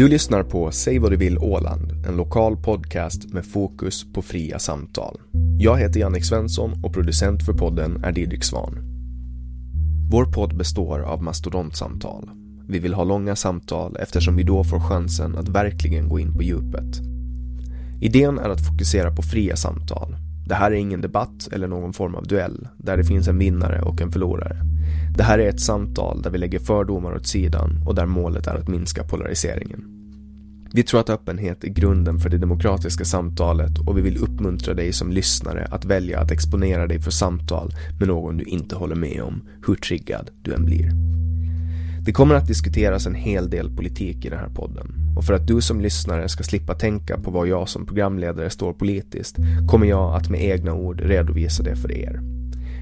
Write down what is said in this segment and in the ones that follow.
Du lyssnar på Säg vad du vill Åland, en lokal podcast med fokus på fria samtal. Jag heter Jannik Svensson och producent för podden är Didrik Svan. Vår podd består av mastodontsamtal. Vi vill ha långa samtal eftersom vi då får chansen att verkligen gå in på djupet. Idén är att fokusera på fria samtal. Det här är ingen debatt eller någon form av duell där det finns en vinnare och en förlorare. Det här är ett samtal där vi lägger fördomar åt sidan och där målet är att minska polariseringen. Vi tror att öppenhet är grunden för det demokratiska samtalet och vi vill uppmuntra dig som lyssnare att välja att exponera dig för samtal med någon du inte håller med om, hur triggad du än blir. Det kommer att diskuteras en hel del politik i den här podden och för att du som lyssnare ska slippa tänka på vad jag som programledare står politiskt kommer jag att med egna ord redovisa det för er.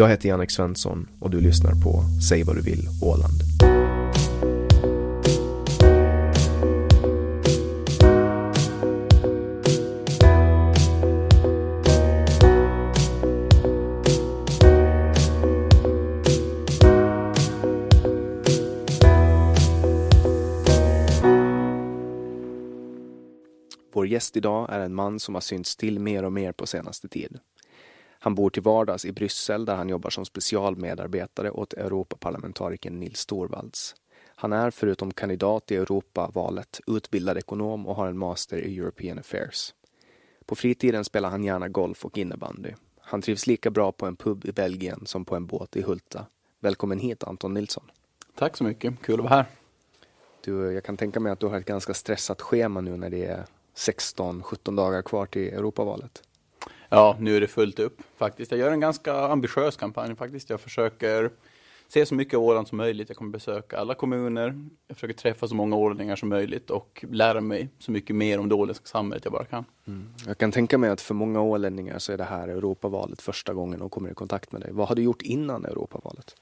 Jag heter Jannik Svensson och du lyssnar på Säg vad du vill Åland. Vår gäst idag är en man som har synts till mer och mer på senaste tid. Han bor till vardags i Bryssel där han jobbar som specialmedarbetare åt Europaparlamentarikern Nils Torvalds. Han är förutom kandidat i Europavalet utbildad ekonom och har en master i European Affairs. På fritiden spelar han gärna golf och innebandy. Han trivs lika bra på en pub i Belgien som på en båt i Hulta. Välkommen hit Anton Nilsson. Tack så mycket, kul att vara här. Du, jag kan tänka mig att du har ett ganska stressat schema nu när det är 16-17 dagar kvar till Europavalet. Ja, nu är det fullt upp faktiskt. Jag gör en ganska ambitiös kampanj faktiskt. Jag försöker se så mycket Åland som möjligt. Jag kommer besöka alla kommuner. Jag försöker träffa så många ålänningar som möjligt och lära mig så mycket mer om det åländska samhället jag bara kan. Mm. Jag kan tänka mig att för många ålänningar så är det här Europavalet första gången de kommer i kontakt med dig. Vad har du gjort innan Europavalet?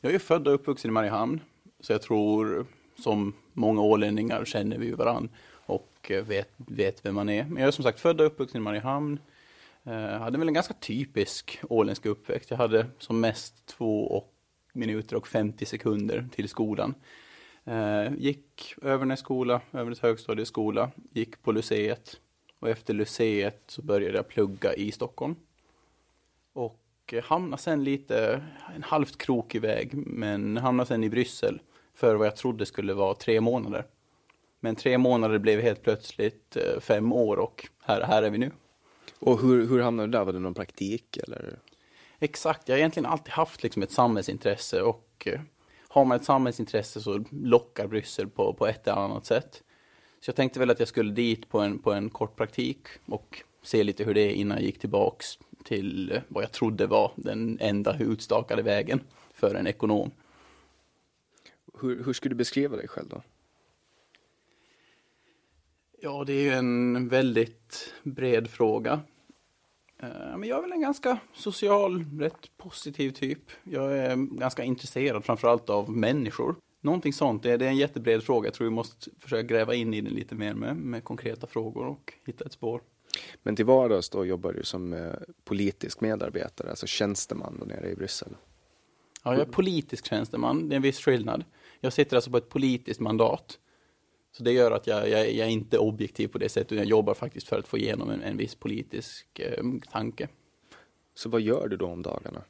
Jag är född och uppvuxen i Mariehamn, så jag tror som många ålänningar känner vi varandra och vet, vet vem man är. Men jag är som sagt född och uppvuxen i Mariehamn. Jag hade väl en ganska typisk åländsk uppväxt. Jag hade som mest två och minuter och 50 sekunder till skolan. Eh, gick Övernässkola, Övernäs högstadieskola, gick på Luceet och efter Luceet så började jag plugga i Stockholm. Och eh, hamnade sen lite, en halvt krokig väg, men hamnade sen i Bryssel för vad jag trodde skulle vara tre månader. Men tre månader blev helt plötsligt fem år och här, här är vi nu. Och hur, hur hamnade du där? Var det någon praktik eller? Exakt, jag har egentligen alltid haft liksom ett samhällsintresse och eh, har man ett samhällsintresse så lockar Bryssel på, på ett eller annat sätt. Så jag tänkte väl att jag skulle dit på en, på en kort praktik och se lite hur det är innan jag gick tillbaks till eh, vad jag trodde var den enda utstakade vägen för en ekonom. Hur, hur skulle du beskriva dig själv då? Ja, det är ju en väldigt bred fråga. Eh, Men jag är väl en ganska social, rätt positiv typ. Jag är ganska intresserad framförallt av människor. Någonting sånt, det är en jättebred fråga. Jag tror vi måste försöka gräva in i den lite mer med, med konkreta frågor och hitta ett spår. Men till vardags då jobbar du som eh, politisk medarbetare, alltså tjänsteman då nere i Bryssel. Ja, jag är politisk tjänsteman, det är en viss skillnad. Jag sitter alltså på ett politiskt mandat. Så det gör att jag, jag, jag är inte objektiv på det sättet, jag jobbar faktiskt för att få igenom en, en viss politisk eh, tanke. Så vad gör du då om dagarna?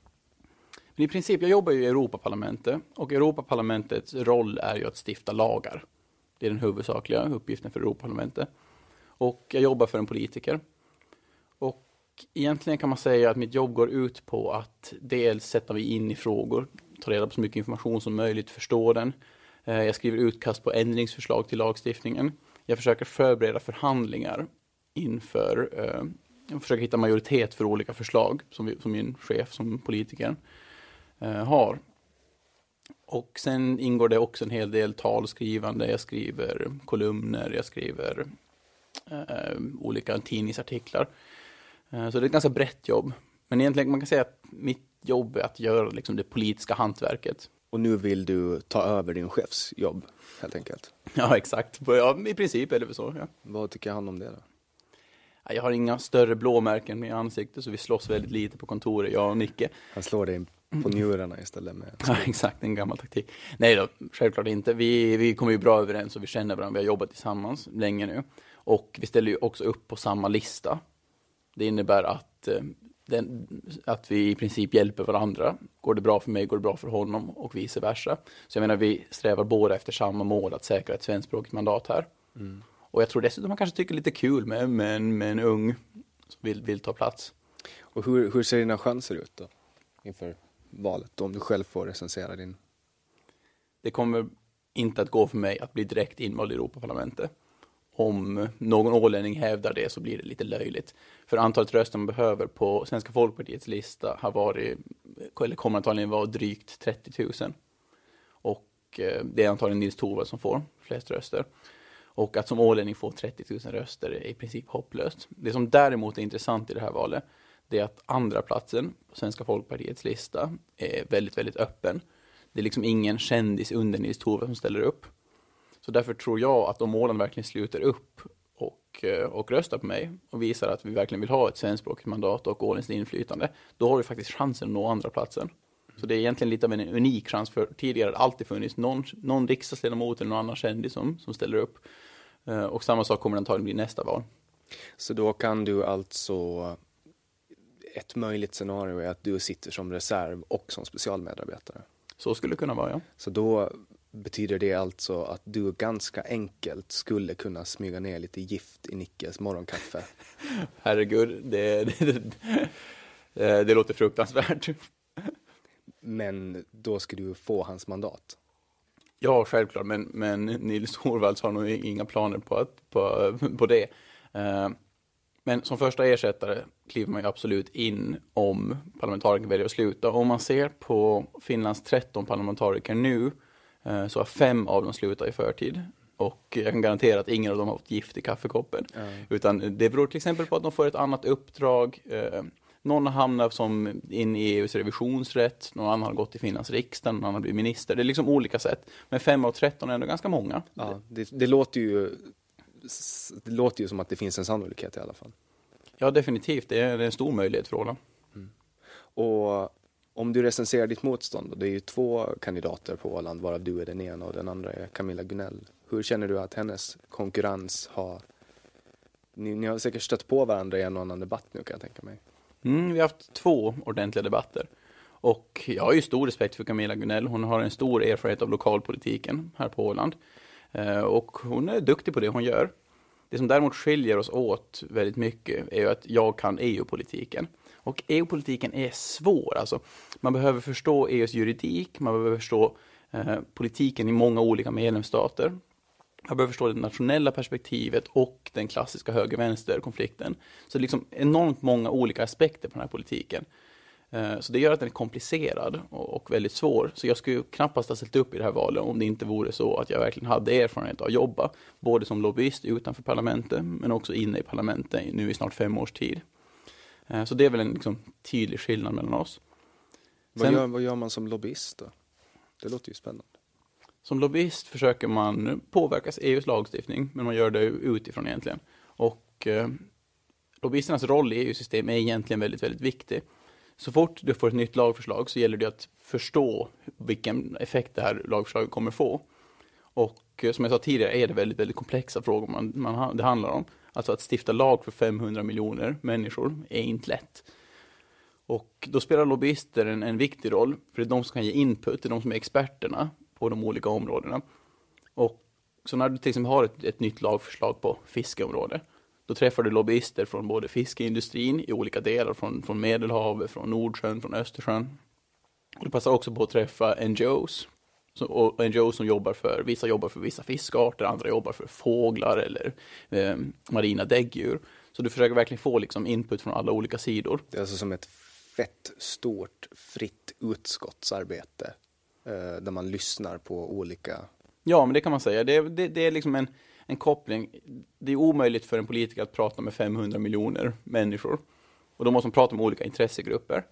Men i princip, jag jobbar ju i Europaparlamentet och Europaparlamentets roll är ju att stifta lagar. Det är den huvudsakliga uppgiften för Europaparlamentet. Och jag jobbar för en politiker. Och egentligen kan man säga att mitt jobb går ut på att dels sätta mig in i frågor, ta reda på så mycket information som möjligt, förstå den. Eh, jag skriver utkast på ändringsförslag till lagstiftningen. Jag försöker förbereda förhandlingar inför, eh, jag försöker hitta majoritet för olika förslag som, vi, som min chef, som politiker, eh, har. Och sen ingår det också en hel del talskrivande. Jag skriver kolumner, jag skriver eh, olika tidningsartiklar. Eh, så det är ett ganska brett jobb. Men egentligen man kan säga att mitt jobb är att göra liksom, det politiska hantverket. Och nu vill du ta över din chefs jobb, helt enkelt. Ja, exakt. Ja, I princip är det väl så. Ja. Vad tycker han om det då? Ja, Jag har inga större blåmärken i ansiktet, så vi slåss väldigt lite på kontoret, jag och Nicke. Han slår dig på njurarna istället med... Ja, exakt, en gammal taktik. Nej då, självklart inte. Vi, vi kommer ju bra överens och vi känner varandra. Vi har jobbat tillsammans länge nu. Och vi ställer ju också upp på samma lista. Det innebär att, eh, den, att vi i princip hjälper varandra. Går det bra för mig, går det bra för honom och vice versa. Så jag menar, vi strävar båda efter samma mål, att säkra ett svenskspråkigt mandat här. Och jag tror dessutom man kanske tycker lite kul med, med, en, med en ung som vill, vill ta plats. Och hur, hur ser dina chanser ut då? Inför valet, om du själv får recensera din... Det kommer inte att gå för mig att bli direkt invald i Europaparlamentet. Om någon ålänning hävdar det så blir det lite löjligt. För antalet röster man behöver på Svenska folkpartiets lista har varit, eller kommer antagligen vara drygt 30 000. Och eh, det är antagligen Nils Torvald som får flest röster. Och att som ålänning få 30 000 röster är i princip hopplöst. Det som däremot är intressant i det här valet, det är att andra platsen på Svenska folkpartiets lista är väldigt, väldigt öppen. Det är liksom ingen kändis under Nils Torvald som ställer upp. Så därför tror jag att om Åland verkligen sluter upp och, eh, och röstar på mig och visar att vi verkligen vill ha ett svenskspråkigt mandat och åländskt inflytande, då har vi faktiskt chansen att nå andra platsen. Så det är egentligen lite av en unik chans, för tidigare har det alltid funnits någon, någon riksdagsledamot eller någon annan kändis som, som ställer upp. Eh, Och samma sak kommer det antagligen bli nästa val. Så då kan du alltså... Ett möjligt scenario är att du sitter som reserv och som specialmedarbetare. Så skulle det kunna vara, ja. Så då betyder det alltså att du ganska enkelt skulle kunna smyga ner lite gift i Nickes morgonkaffe. Herregud, det, det, det, det låter fruktansvärt. Men då ska du få hans mandat. Ja, självklart, men, men Nils Torvalds har nog inga planer på, att, på, på det. Eh, Men som första ersättare kliver man ju absolut in om parlamentariker väljer att sluta. Om man ser på Finlands 13 parlamentariker nu så har fem av dem slutat i förtid. Och jag kan garantera att ingen av dem har fått gift i kaffekoppen. Utan det beror till exempel på att de får ett annat uppdrag. Eh, Någon har hamnat som in i EUs revisionsrätt, någon annan har gått i Finlands riksdag, någon annan har blivit minister. Det är liksom olika sätt. Men 5 av 13 är ändå ganska många. Ja, det, det, låter ju, det låter ju som att det finns en sannolikhet i alla fall. Ja, definitivt. Det är, det är en stor möjlighet för Åland. Och om du recenserar ditt motstånd, och det är ju två kandidater på Åland, varav du är den ena och den andra är Camilla Gunell. Hur känner du att hennes konkurrens har... Ni, ni har säkert stött på varandra i en och annan debatt nu kan jag tänka mig. Mm, vi har haft två ordentliga debatter. Och jag har ju stor respekt för Camilla Gunell. Hon har en stor erfarenhet av lokalpolitiken här på Åland. Eh, och hon är duktig på det hon gör. Det som däremot skiljer oss åt väldigt mycket är ju att jag kan EU-politiken. Och EU-politiken är svår. Alltså, man behöver förstå EUs juridik, man behöver förstå eh, politiken i många olika medlemsstater. Man behöver förstå det nationella perspektivet och den klassiska höger-vänster-konflikten. Så det är liksom enormt många olika aspekter på den här politiken. Eh, så det gör att den är komplicerad och väldigt svår. Så jag skulle knappast ha ställt upp i det här valet om det inte vore så att jag verkligen hade erfarenhet av att jobba, både som lobbyist utanför parlamentet, men också inne i parlamentet nu i snart fem års tid. Eh, så det är väl en liksom, tydlig skillnad mellan oss. Vad, Sen, gör, vad gör man som lobbyist då? Det låter ju spännande. Som lobbyist försöker man påverka EUs lagstiftning, men man gör det utifrån egentligen. Och eh, lobbyisternas roll i EU-system är egentligen väldigt, väldigt viktig. Så fort du får ett nytt lagförslag så gäller det att förstå vilken effekt det här lagförslaget kommer få. Och eh, som jag sa tidigare är det väldigt, väldigt komplexa frågor man, man, det handlar om. Alltså att stifta lag för 500 miljoner människor är inte lätt. Och då spelar lobbyister en, en viktig roll, för det är de som kan ge input, det är de som är experterna på de olika områdena. Och så när du till exempel har ett, ett nytt lagförslag på fiskeområde, då träffar du lobbyister från både fiskeindustrin i olika delar, från, från Medelhavet, från Nordsjön, från Östersjön. Och du passar också på att träffa NGOs, och NGOs som jobbar för, vissa jobbar för vissa fiskarter, andra jobbar för fåglar eller eh, marina däggdjur. Så du försöker verkligen få liksom, input från alla olika sidor. Det är alltså som ett fett stort fritt utskottsarbete eh, där man lyssnar på olika... Ja, men det kan man säga. Det, det, det är liksom en en koppling. Det är omöjligt för en politiker att prata med 500 miljoner människor. Och då måste man prata med olika intressegrupper.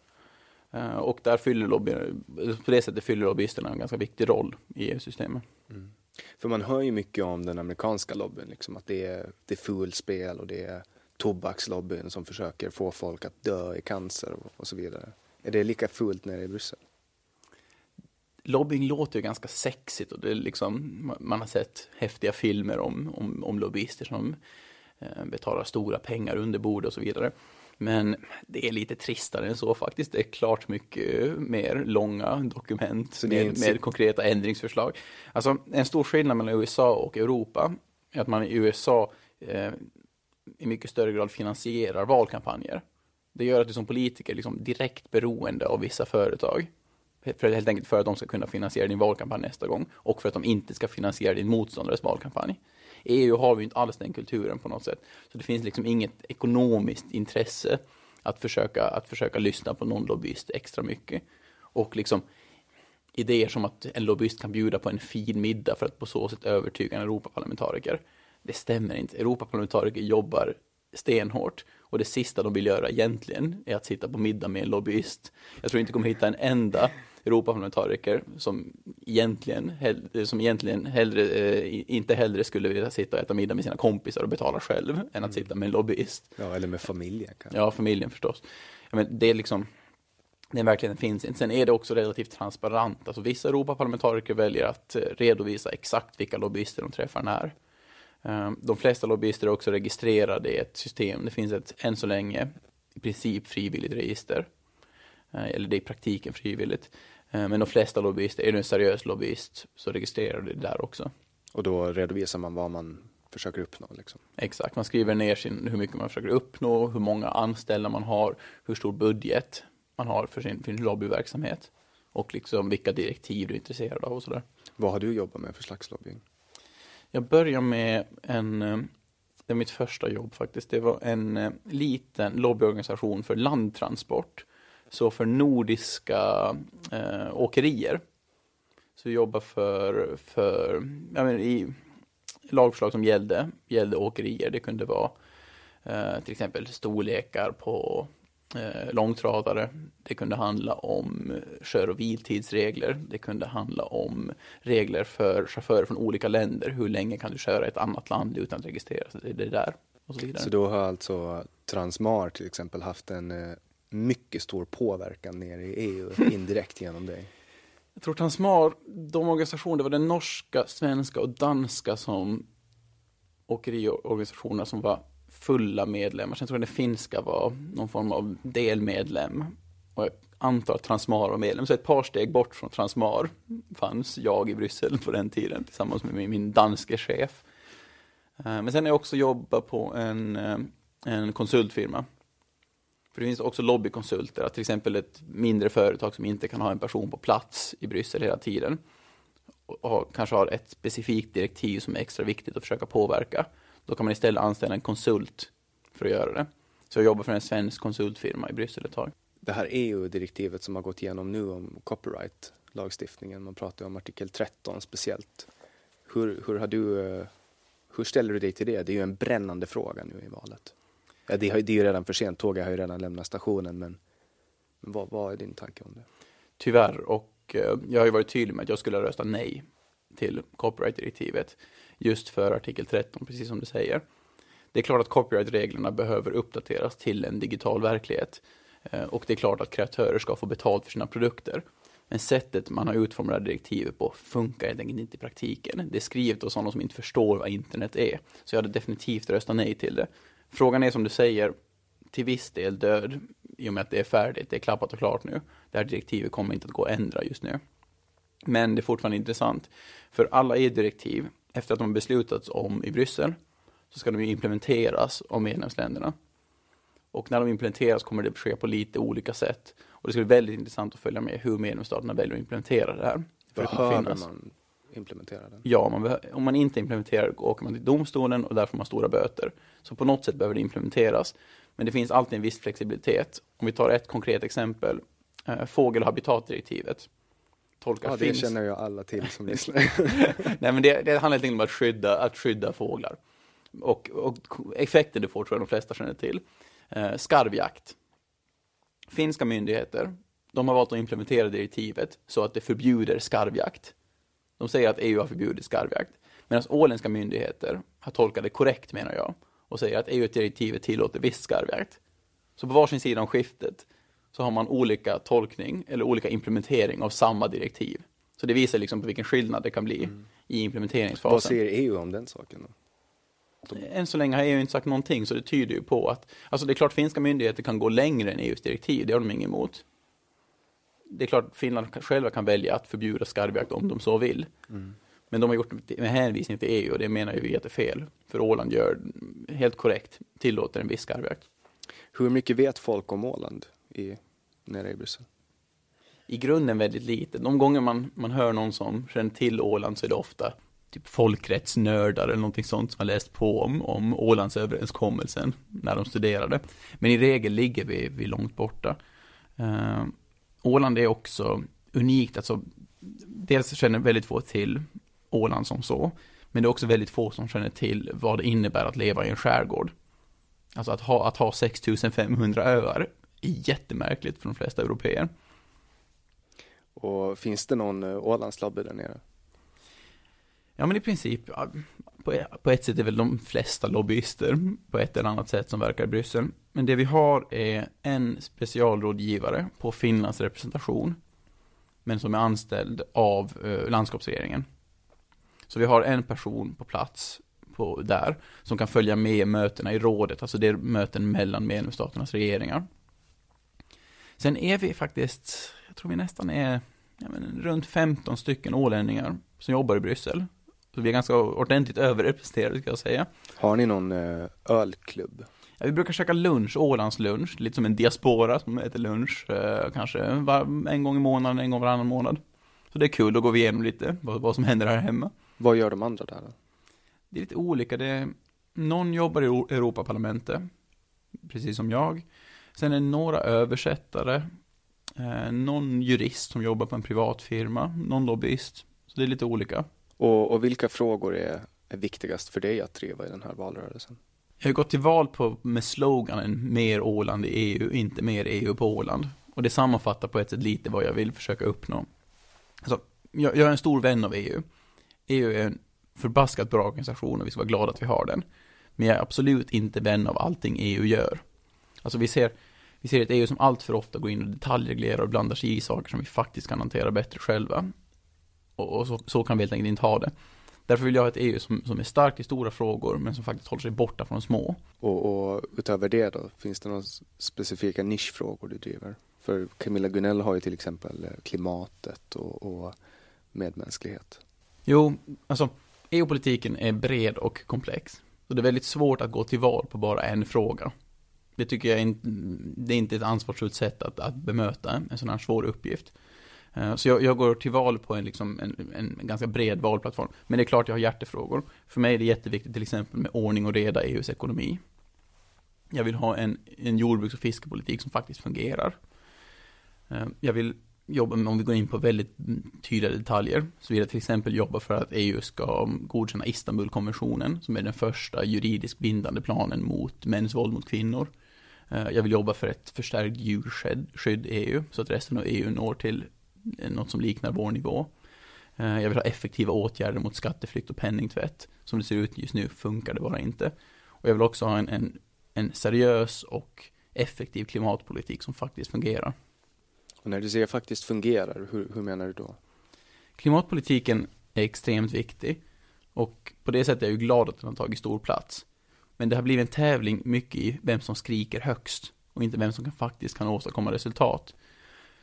Uh, och där fyller lobby, på det sättet fyller lobbyisterna en ganska viktig roll i EU-systemet. Mm. För man hör ju mycket om den amerikanska lobbyn, liksom, att det är, det är fulspel och det är tobakslobbyn som försöker få folk att dö i cancer och, och så vidare. Är det lika fullt nere i Bryssel? lobbying låter ju ganska sexigt och det är liksom, man har sett häftiga filmer om, om, om lobbyister som eh, betalar stora pengar under bord och så vidare. Men det är lite tristare än så faktiskt. Det är klart mycket mer långa dokument med, inte... med konkreta ändringsförslag. Alltså en stor skillnad mellan USA och Europa är att man i USA eh, i mycket större grad finansierar valkampanjer. Det gör att du som politiker är liksom direkt beroende av vissa företag. För, helt enkelt för att de ska kunna finansiera din valkampanj nästa gång och för att de inte ska finansiera din motståndares valkampanj. I EU har vi inte alls den kulturen på något sätt. Så det finns liksom inget ekonomiskt intresse att försöka, att försöka lyssna på någon lobbyist extra mycket. Och liksom idéer som att en lobbyist kan bjuda på en fin middag för att på så sätt övertyga en Europaparlamentariker. Det stämmer inte. Europaparlamentariker jobbar stenhårt och det sista de vill göra egentligen är att sitta på middag med en lobbyist. Jag tror inte kommer hitta en enda Europaparlamentariker som egentligen, som egentligen hellre, eh, inte hellre skulle vilja sitta och äta middag med sina kompisar och betala själv än att mm. sitta med en lobbyist. Ja, eller med familjen. Kanske. Ja, familjen förstås. Ja, men det är liksom, den verkligheten finns inte. Sen är det också relativt transparent. Alltså vissa Europaparlamentariker väljer att eh, redovisa exakt vilka lobbyister de träffar när. Eh, de flesta lobbyister är också registrerade i ett system. Det finns ett, än så länge, i princip frivilligt register. Eh, eller det är i praktiken frivilligt. Eh, men de flesta lobbyister, är du en seriös lobbyist så registrerar du det där också. Och då redovisar man vad man försöker uppnå? Liksom. Exakt, man skriver ner sin, hur mycket man försöker uppnå, hur många anställda man har, hur stor budget man har för sin, för sin lobbyverksamhet och liksom vilka direktiv du är intresserad av och sådär. Vad har du jobbat med för slags lobbying? Jag började med en, eh, det är mitt första jobb faktiskt, det var en liten lobbyorganisation för landtransport så för nordiska eh, åkerier så vi jobbar för, för jag menar, i lagförslag som gällde, gällde åkerier. Det kunde vara eh, till exempel storlekar på eh, långtradare. Det kunde handla om eh, kör och viltidsregler. Det kunde handla om regler för chaufförer från olika länder. Hur länge kan du köra i ett annat land utan att registrera sig? Det, det där och så. Så då har alltså Transmar till exempel haft en eh, mycket stor påverkan nere i EU indirekt genom dig? Jag tror Transmar, de organisationer, det var den norska, svenska och danska som åkeriorganisationer som var fulla medlemmar. Sen tror jag den finska var någon form av delmedlem. Och jag antar att Transmar var medlem. Så ett par steg bort från Transmar fanns jag i Bryssel på den tiden tillsammans med min danske chef. Eh, men sen har jag också jobbat på en, eh, en konsultfirma. För det finns också lobbykonsulter, att till exempel ett mindre företag som inte kan ha en person på plats i Bryssel hela tiden och kanske har ett specifikt direktiv som är extra viktigt att försöka påverka. Då kan man istället anställa en konsult för att göra det. Så jag jobbar för en svensk konsultfirma i Bryssel ett tag. Det här EU-direktivet som har gått igenom nu om copyright-lagstiftningen, man pratar om artikel 13 speciellt. Hur, hur, har du, eh, hur ställer du dig till det? Det är ju en brännande fråga nu i valet. Ja, det, har, det är ju redan för sent, tåget har ju redan lämnat stationen, men, men vad, vad är din tanke om det? Tyvärr, och eh, jag har ju varit tydlig med att jag skulle rösta nej till copyright-direktivet just för artikel 13, precis som du säger. Det är klart att copyright-reglerna behöver uppdateras till en digital verklighet eh, och det är klart att kreatörer ska få betalt för sina produkter. Men sättet man har utformat direktivet på funkar helt enkelt inte i praktiken. Det är skrivet av sådana som inte förstår vad internet är. Så jag hade definitivt röstat nej till det. Frågan är som du säger, till viss del död i och med att det är färdigt, det är klappat och klart nu. Det här direktivet kommer inte att gå att ändra just nu. Men det är fortfarande intressant, för alla EU-direktiv, efter att de har beslutats om i Bryssel, så ska de implementeras av medlemsländerna. Och när de implementeras kommer det ske på lite olika sätt. Och det ska bli väldigt intressant att följa med hur medlemsstaterna väljer att implementera det här. Behöver man implementera den? Ja, man om man inte implementerar åker man till domstolen och där får man stora böter. Så på något sätt behöver det implementeras. Men det finns alltid en viss flexibilitet. Om vi tar ett konkret exempel, äh, fågel och habitatdirektivet. Ja, det finns. känner ju alla till som lyssnar. Nej, men det, det handlar helt enkelt om att skydda, att skydda fåglar. Och, och effekten det får tror jag de flesta känner till. Eh, skarvjakt. Finska myndigheter, de har valt att implementera direktivet så att det förbjuder skarvjakt. De säger att EU har förbjudit skarvjakt. Medan åländska myndigheter har tolkat det korrekt menar jag och säger att EU-direktivet tillåter viss skarvjakt. Så på varsin sida om skiftet så har man olika tolkning eller olika implementering av samma direktiv. Så det visar liksom på vilken skillnad det kan bli mm. i implementeringsfasen. Vad säger EU om den saken? Då? Än så länge har EU inte sagt någonting, så det tyder ju på att, alltså det är klart finska myndigheter kan gå längre än EUs direktiv, det har de inget emot. Det är klart Finland själva kan välja att förbjuda skarvjakt om de så vill. Mm. Men de har gjort det med hänvisning till EU och det menar ju vi att det är fel. För Åland gör helt korrekt, tillåter en viss skarvjakt. Hur mycket vet folk om Åland i, nere i Bryssel? I grunden väldigt lite. De gånger man, man hör någon som känner till Åland så är det ofta typ folkrättsnördar eller någonting sånt som har läst på om, om Ålandsöverenskommelsen när de studerade. Men i regel ligger vi, vi långt borta. Uh, Åland är också unikt, alltså dels känner väldigt få till Åland som så, men det är också väldigt få som känner till vad det innebär att leva i en skärgård. Alltså att ha, att ha 6500 öar är jättemärkligt för de flesta europeer. Och finns det någon eh, Ålandslobby där nere? Ja men i princip, E- på ett sätt är väl de flesta lobbyister på ett eller annat sätt som verkar i Bryssel. Men det vi har är en specialrådgivare på Finlands representation. Men som är anställd av eh, landskapsregeringen. Så vi har en person på plats på, där som kan följa med mötena i rådet, alltså det är möten mellan medlemsstaternas regeringar. Sen är vi faktiskt, jag tror vi nästan är ja, men, runt 15 stycken ålänningar som jobbar i Bryssel. Så vi är ganska ordentligt överrepresenterade ska jag säga. Har ni någon eh, ölklubb? Ja, vi brukar käka lunch, Ålandslunch, lite som en diaspora som äter lunch, eh, kanske var, en gång i månaden, en gång varannan månad. Så det är kul, då går vi igenom lite vad, vad som händer här hemma. Vad gör de andra där då? Det är lite olika, det är, någon jobbar i Europaparlamentet, precis som jag. Sen är det några översättare, eh, någon jurist som jobbar på en privat firma, någon lobbyist. Så det är lite olika. Och, och vilka frågor är, är viktigast för dig att driva i den här valrörelsen? Jag har gått till val på, med sloganen mer Åland i EU, inte mer EU på Åland. Och det sammanfattar på ett sätt lite vad jag vill försöka uppnå. Alltså, jag, jag är en stor vän av EU. EU är en förbaskat bra organisation och vi ska vara glada att vi har den. Men jag är absolut inte vän av allting EU gör. Alltså vi ser, Vi ser ett EU som allt för ofta går in och detaljreglerar och blandar sig i saker som vi faktiskt kan hantera bättre själva. Och, och så, så, kan vi helt enkelt inte ha det. Därför vill jag ha ett EU som, som är starkt i stora frågor men som faktiskt håller sig borta från de små. Och, och utöver det då, finns det några specifika nischfrågor du driver? För Camilla Gunell har ju till exempel eh, klimatet och, och medmänsklighet. Jo, alltså EU-politiken är bred och komplex. Så det är väldigt svårt att gå till val på bara en fråga. Det tycker jag inte, det är inte ett ansvarsfullt sätt att, att bemöta en sån här svår uppgift. Eh, så jag, jag, går till val på en, liksom, en, en, ganska bred valplattform. Men det är klart jag har hjärtefrågor. För mig är det jätteviktigt till exempel med ordning och reda i EUs ekonomi. Jag vill ha en, en jordbruks och fiskepolitik som faktiskt fungerar. Eh, jag vill jobba med, om vi går in på väldigt tydliga detaljer, så vill jag till exempel jobba för att EU ska godkänna Istanbulkonventionen, som är den första juridiskt bindande planen mot mäns våld mot kvinnor. Eh, jag vill jobba för ett förstärkt djurskydd i EU, så att resten av EU når till något som liknar vår nivå. Eh, jag vill ha effektiva åtgärder mot skatteflykt och penningtvätt. Som det ser ut just nu funkar det bara inte. Och jag vill också ha en, en, en seriös och effektiv klimatpolitik som faktiskt fungerar. Och när du säger faktiskt fungerar, hur, hur menar du då? Klimatpolitiken är extremt viktig. Och på det sättet är jag ju glad att den har tagit stor plats. Men det har blivit en tävling mycket i vem som skriker högst. Och inte vem som kan, faktiskt kan åstadkomma resultat.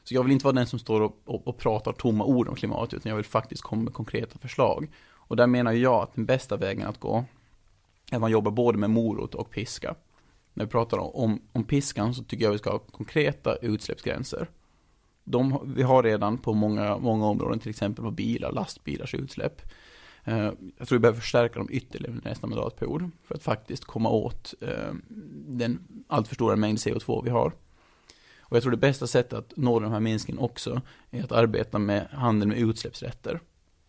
Så jag vill inte vara den som står och, och, och pratar tomma ord om klimatet, utan jag vill faktiskt komma med konkreta förslag. Och där menar jag att den bästa vägen att gå är att man jobbar både med morot och piska. När vi pratar om, om piskan så tycker jag vi ska ha konkreta utsläppsgränser. De vi har redan på många, många områden, till exempel på bilar, lastbilars utsläpp. Eh, jag tror vi behöver förstärka dem ytterligare nästa mandatperiod för att faktiskt komma åt eh, den alltför stora mängd CO2 vi har. Och jag tror det bästa sättet att nå de här minskningen också är att arbeta med handel med utsläppsrätter.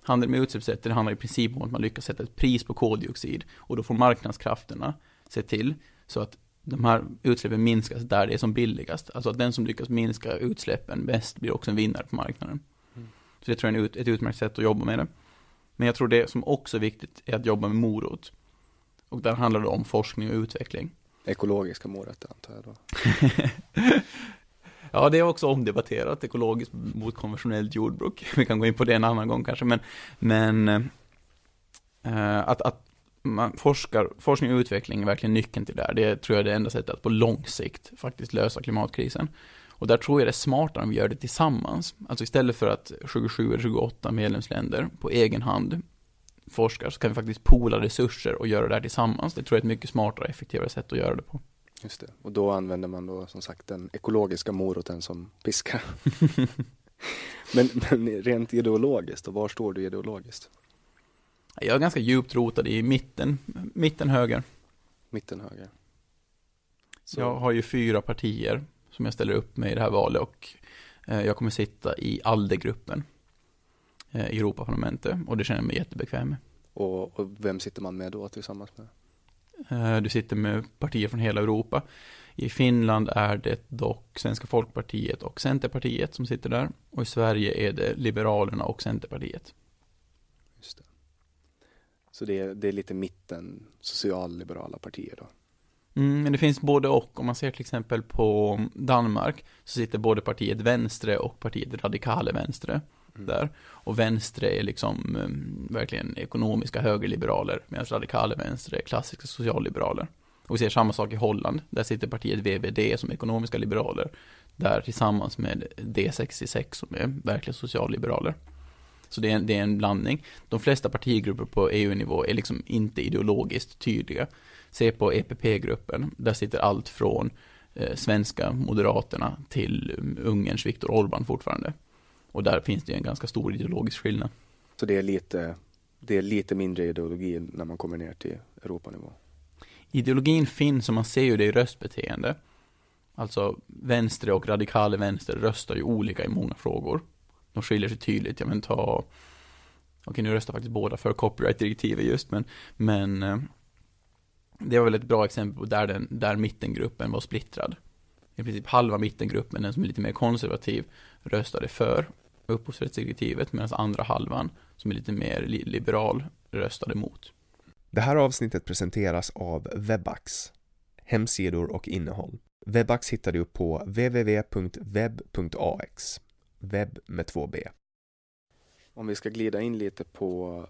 Handel med utsläppsrätter handlar i princip om att man lyckas sätta ett pris på koldioxid och då får marknadskrafterna se till så att de här utsläppen minskas där det är som billigast. Alltså att den som lyckas minska utsläppen bäst blir också en vinnare på marknaden. Mm. Så det tror jag är ett utmärkt sätt att jobba med det. Men jag tror det som också är viktigt är att jobba med morot. Och där handlar det om forskning och utveckling. Ekologiska morötter antar jag då. Ja, det är också omdebatterat, ekologiskt mot konventionellt jordbruk. Vi kan gå in på det en annan gång kanske, men, men eh, att, att man forskar, forskning och utveckling är verkligen nyckeln till det här. Det tror jag är det enda sättet att på lång sikt faktiskt lösa klimatkrisen. Och där tror jag det är smartare om vi gör det tillsammans. Alltså istället för att 27 eller 28 medlemsländer på egen hand forskar så kan vi faktiskt poola resurser och göra det här tillsammans. Det tror jag är ett mycket smartare och effektivare sätt att göra det på. Just det. Och då använder man då som sagt den ekologiska moroten som piska. men, men rent ideologiskt, och var står du ideologiskt? Jag är ganska djupt rotad i mitten, mitten höger. Mitten höger. Så. Jag har ju fyra partier som jag ställer upp med i det här valet och eh, jag kommer sitta i ALDE-gruppen eh, i Europaparlamentet och det känner jag mig jättebekväm med. Och, och vem sitter man med då tillsammans med? Eh, du sitter med partier från hela Europa. I Finland är det dock Svenska Folkpartiet och Centerpartiet som sitter där. Och i Sverige är det Liberalerna och Centerpartiet. Just det. Så det är, det är lite mitten, socialliberala partier då? Mm, men det finns både och. Om man ser till exempel på Danmark så sitter både partiet Vänstre och partiet Radikale Vänstre mm. där. Och Vänstre är liksom um, verkligen ekonomiska högerliberaler medan radikala vänster är klassiska socialliberaler. Och vi ser samma sak i Holland. Där sitter partiet VVD som ekonomiska liberaler. Där tillsammans med D66 som är verkligen socialliberaler. Så det är, en, det är en blandning. De flesta partigrupper på EU-nivå är liksom inte ideologiskt tydliga. Se på EPP-gruppen, där sitter allt från eh, svenska Moderaterna till um, Ungerns Viktor Orbán fortfarande. Och där finns det en ganska stor ideologisk skillnad. Så det är lite, det är lite mindre ideologi när man kommer ner till Europanivå? Ideologin finns och man ser ju det i röstbeteende. Alltså vänster och radikala vänster röstar ju olika i många frågor. De skiljer sig tydligt. Jag men ta Okej, nu röstar faktiskt båda för copyright-direktivet just, men, men eh, det var väl ett bra exempel på där, den, där mittengruppen var splittrad. I princip halva mittengruppen, den som är lite mer konservativ, röstade för upphovsrättsdirektivet medan andra halvan, som är lite mer liberal, röstade emot. Det här avsnittet presenteras av Webax, hemsidor och innehåll. Webax hittar du på www.webb.ax. Webb med två B. Om vi ska glida in lite på,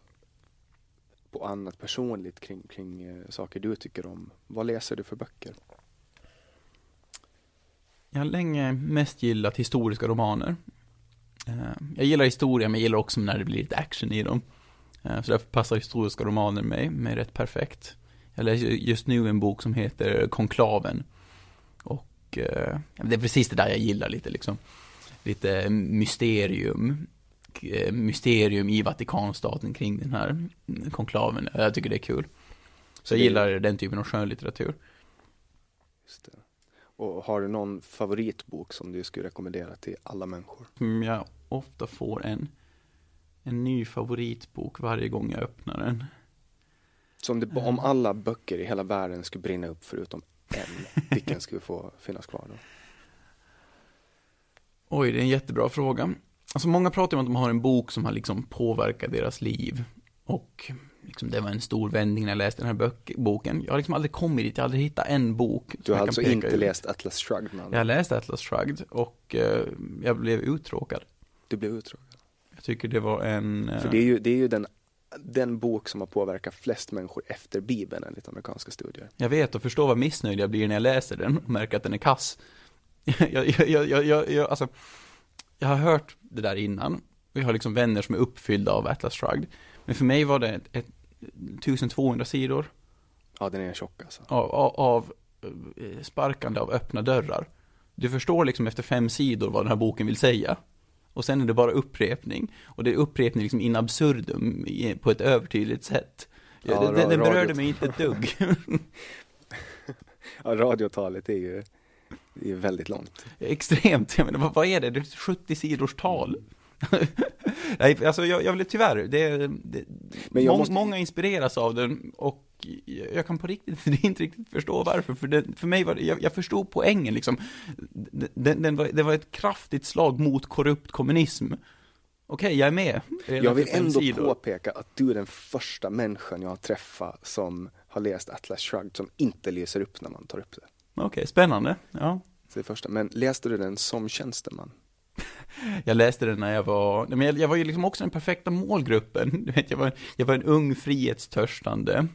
på annat personligt kring, kring eh, saker du tycker om. Vad läser du för böcker? Jag har länge mest gillat historiska romaner. Eh, jag gillar historia, men jag gillar också när det blir lite action i dem. Eh, så därför passar historiska romaner mig, mig rätt perfekt. Jag läser just nu en bok som heter Konklaven. Och eh, det är precis det där jag gillar lite liksom. Lite mysterium. Mysterium i Vatikanstaten kring den här konklaven. Jag tycker det är kul. Så jag gillar den typen av skönlitteratur. Just det. Och har du någon favoritbok som du skulle rekommendera till alla människor? Mm, jag ofta får en, en ny favoritbok varje gång jag öppnar den. Så om, det, om alla böcker i hela världen skulle brinna upp förutom en, vilken skulle få finnas kvar då? Oj, det är en jättebra fråga. Alltså många pratar om att de har en bok som har liksom påverkat deras liv. Och liksom, det var en stor vändning när jag läste den här bök, boken. Jag har liksom aldrig kommit dit, jag har aldrig hittat en bok. Du har alltså inte ut. läst Atlas Shrugged? Man. Jag har läst Atlas Shrugged och uh, jag blev uttråkad. Du blev uttråkad? Jag tycker det var en... Uh... För det är ju, det är ju den, den bok som har påverkat flest människor efter Bibeln enligt amerikanska studier. Jag vet och förstår vad missnöjd jag blir när jag läser den och märker att den är kass. jag, jag, jag, jag, jag, alltså, jag har hört det där innan. Vi har liksom vänner som är uppfyllda av Atlas Shrugged. Men för mig var det ett, ett 1200 sidor. Ja, den är tjock alltså. Av, av, av eh, sparkande av öppna dörrar. Du förstår liksom efter fem sidor vad den här boken vill säga. Och sen är det bara upprepning. Och det är upprepning liksom in absurdum på ett övertydligt sätt. Ja, den, den berörde mig inte ett dugg. ja, radiotalet är ju är väldigt långt. Extremt, jag menar, vad, vad är det? Det är 70 sidors tal. Nej, alltså jag, jag vill tyvärr, det, det Men må, måste... många inspireras av den och jag kan på riktigt inte riktigt förstå varför, för, det, för mig var det, jag, jag förstod poängen liksom. Den, den var, det var ett kraftigt slag mot korrupt kommunism. Okej, jag är med. Jag vill ändå sidor. påpeka att du är den första människan jag har träffat som har läst Atlas Shrugged som inte läser upp när man tar upp det. Okej, spännande. Ja. Det första. Men läste du den som tjänsteman? jag läste den när jag var, men jag, jag var ju liksom också den perfekta målgruppen. Du vet, jag, var, jag var en ung frihetstörstande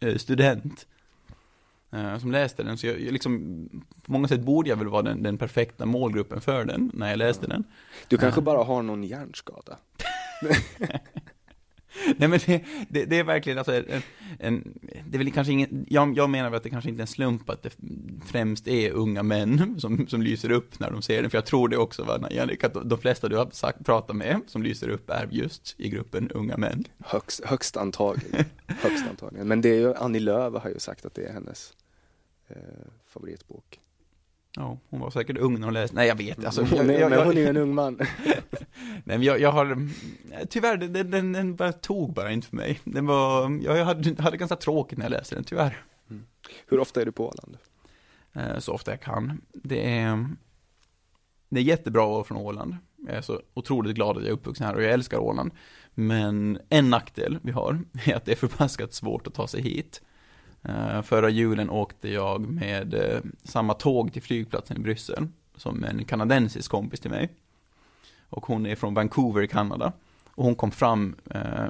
eh, student eh, som läste den, så jag, jag, liksom, på många sätt borde jag väl vara den, den perfekta målgruppen för den, när jag läste den. Du kanske bara har någon hjärnskada? Nej men det, det, det, är verkligen alltså en, en, det är väl kanske ingen, jag, jag menar väl att det kanske inte är en slump att det främst är unga män som, som lyser upp när de ser den, för jag tror det också va, Jannik, att de flesta du har sagt, pratat med som lyser upp är just i gruppen unga män. Högst, högst antagligen, högst antagligen. Men det är ju, Annie Lööf har ju sagt att det är hennes eh, favoritbok. Ja, hon var säkert ung när hon läste. Nej, jag vet. Alltså, hon, är, jag, jag, hon är en ung man. Nej, men jag, jag har, tyvärr, den, den, den bara tog bara inte för mig. Den var, jag hade, hade ganska tråkigt när jag läste den, tyvärr. Mm. Hur ofta är du på Åland? Eh, så ofta jag kan. Det är, det är jättebra att vara från Åland. Jag är så otroligt glad att jag är uppvuxen här och jag älskar Åland. Men en nackdel vi har är att det är förbaskat svårt att ta sig hit. Uh, förra julen åkte jag med uh, samma tåg till flygplatsen i Bryssel som en kanadensisk kompis till mig. Och hon är från Vancouver i Kanada. Och hon kom fram uh,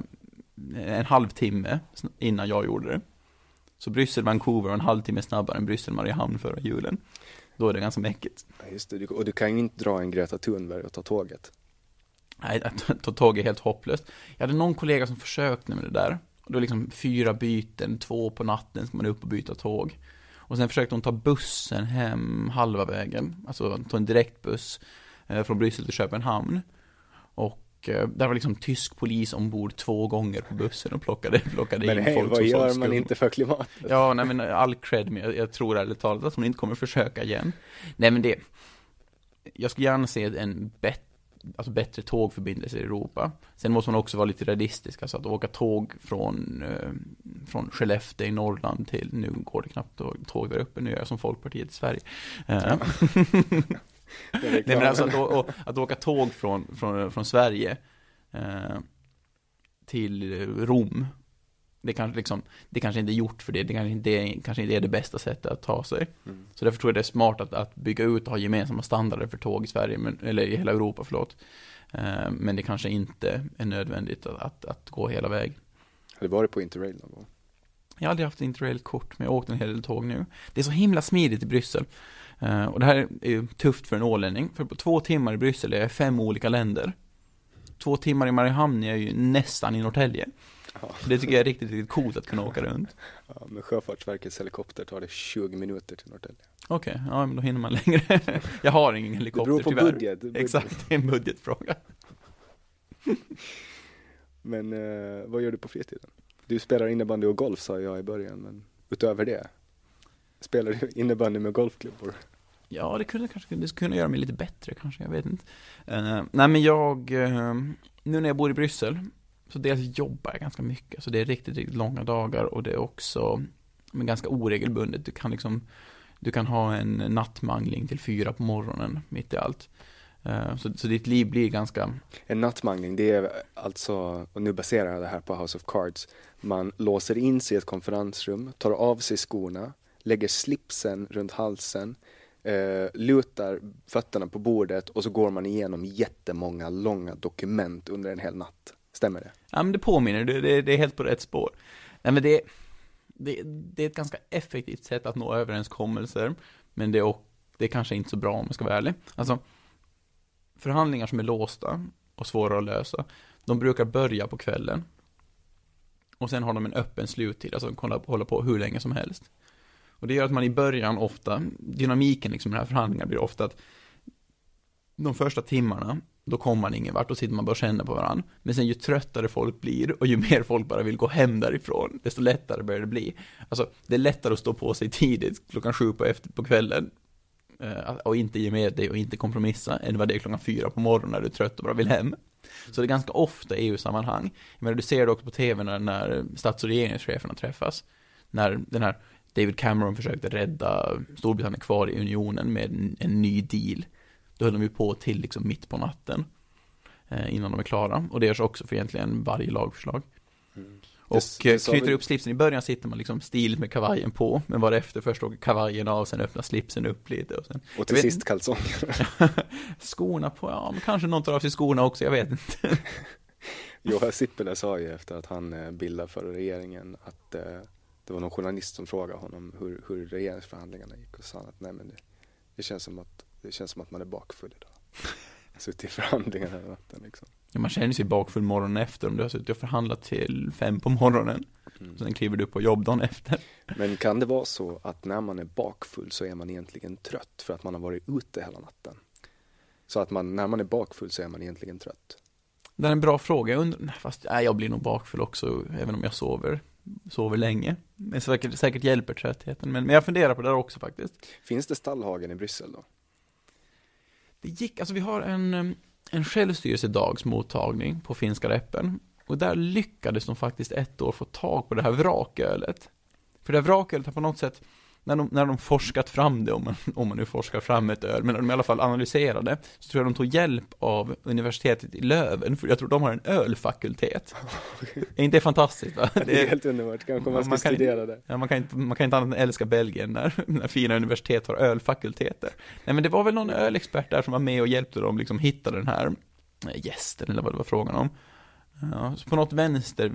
en halvtimme innan jag gjorde det. Så Bryssel, Vancouver var en halvtimme snabbare än Bryssel, Mariehamn förra julen. Då är det ganska mäckigt. Just det, och du kan ju inte dra en Greta Thunberg och ta tåget. Nej, att ta tåg är helt hopplöst. Jag hade någon kollega som försökte med det där. Och då liksom fyra byten, två på natten ska man upp och byta tåg. Och sen försökte hon ta bussen hem halva vägen, alltså ta en direktbuss eh, från Bryssel till Köpenhamn. Och eh, där var liksom tysk polis ombord två gånger på bussen och plockade, plockade men in hej, folk vad gör man inte för klimatet? Ja, nej men all cred, men jag, jag tror ärligt talat att hon inte kommer försöka igen. Nej men det, jag skulle gärna se en bättre alltså bättre tågförbindelser i Europa. Sen måste man också vara lite realistisk, alltså att åka tåg från, eh, från Skellefteå i Norrland till, nu går det knappt tåg, tåg där uppe, nu är jag som Folkpartiet i Sverige. Eh. Nej men alltså att, å, att åka tåg från, från, från Sverige eh, till Rom det kanske, liksom, det kanske inte är gjort för det, det kanske inte är, kanske inte är det bästa sättet att ta sig. Mm. Så därför tror jag det är smart att, att bygga ut och ha gemensamma standarder för tåg i Sverige, men, eller i hela Europa, förlåt. Eh, men det kanske inte är nödvändigt att, att, att gå hela vägen. Har du varit på Interrail någon gång? Jag har aldrig haft Interrail-kort, men jag har åkt en hel del tåg nu. Det är så himla smidigt i Bryssel. Eh, och det här är ju tufft för en ålänning, för på två timmar i Bryssel är jag i fem olika länder. Två timmar i Mariehamn är jag ju nästan i Norrtälje. Ja. Det tycker jag är riktigt, riktigt coolt att kunna åka runt. Ja, med Sjöfartsverkets helikopter tar det 20 minuter till Norrtälje. Okej, ja men då hinner man längre. jag har ingen Det helikopter beror på tyvärr. budget. Exakt, det är en budgetfråga. Men eh, vad gör du på fritiden? Du spelar innebandy och golf sa jag i början, men utöver det? Spelar du innebandy med golfklubbor? Ja, det kunde kanske det skulle kunna göra mig lite bättre kanske, jag vet inte. Eh, nej men jag, eh, nu när jag bor i Bryssel, så dels jobbar jag ganska mycket, så det är riktigt, riktigt långa dagar och det är också men ganska oregelbundet. Du kan liksom, du kan ha en nattmangling till fyra på morgonen, mitt i allt. Eh, så, så ditt liv blir ganska, En nattmangling, det är alltså, och nu baserar jag det här på House of Cards, man låser in sig i ett konferensrum, tar av sig skorna, lägger slipsen runt halsen, eh, lutar fötterna på bordet och så går man igenom jättemånga långa dokument under en hel natt. Stämmer det? ja men det påminner, det, det, det är helt på rätt spår. Nej men det, det, det är ett ganska effektivt sätt att nå överenskommelser, men det är, och, det är kanske inte så bra om jag ska vara ärlig. Alltså, förhandlingar som är låsta och svåra att lösa, de brukar börja på kvällen. Och sen har de en öppen sluttid, alltså de kan hålla på hur länge som helst. Och det gör att man i början ofta, dynamiken liksom i den här förhandlingarna blir ofta att de första timmarna, då kommer man ingen vart, då sitter man bara och känner på varandra. Men sen ju tröttare folk blir och ju mer folk bara vill gå hem därifrån, desto lättare börjar det bli. Alltså, det är lättare att stå på sig tidigt, klockan sju på, efter, på kvällen, eh, och inte ge med dig och inte kompromissa, än vad det är klockan fyra på morgonen när du är trött och bara vill hem. Så det är ganska ofta e i EU-sammanhang. Jag menar, du ser det också på tv när, när stats och regeringscheferna träffas. När den här David Cameron försökte rädda Storbritannien kvar i unionen med en, en ny deal. Då höll de ju på till liksom mitt på natten. Eh, innan de är klara. Och det görs också för egentligen varje lagförslag. Och Det- det eh, sa knyter vi- upp slipsen. I början sitter man liksom stiligt med kavajen på. Men varefter först åker kavajen av, sen öppnar slipsen upp lite. Och sen Och till vet sist kalsonger. skorna på, ja men kanske någon tar av sig skorna också, jag vet inte. Johan Sippele sa ju efter att han eh, bildade förra regeringen att eh, det var någon journalist som frågade honom hur, hur regeringsförhandlingarna gick och sa att nej men det, det, känns som att, det känns som att man är bakfull idag. Suttit i förhandlingar hela natten liksom. Ja, man känner sig bakfull morgonen efter om du har suttit och förhandlat till fem på morgonen. Mm. Sen kliver du på jobb dagen efter. Men kan det vara så att när man är bakfull så är man egentligen trött för att man har varit ute hela natten? Så att man, när man är bakfull så är man egentligen trött? Det är en bra fråga, jag undrar, fast nej, jag blir nog bakfull också, även om jag sover, sover länge. Men säkert, säkert hjälper tröttheten, men, men jag funderar på det där också faktiskt. Finns det Stallhagen i Bryssel då? Det gick, alltså vi har en, en självstyrelsedagsmottagning på finska Räppen Och där lyckades de faktiskt ett år få tag på det här vrakölet. För det här vrakölet har på något sätt, när de, när de forskat fram det, om man, om man nu forskar fram ett öl, men när de i alla fall analyserade, så tror jag de tog hjälp av universitetet i Löven, för jag tror de har en ölfakultet. är inte det fantastiskt? Va? Det är helt underbart, kanske man ska Man kan- studera det. Ja, man, kan inte, man kan inte annat än älska Belgien när, när fina universitet har ölfakulteter. Nej, men det var väl någon ölexpert där som var med och hjälpte dem liksom hitta den här eh, gästen, eller vad det var frågan om. Ja, så på något vänster,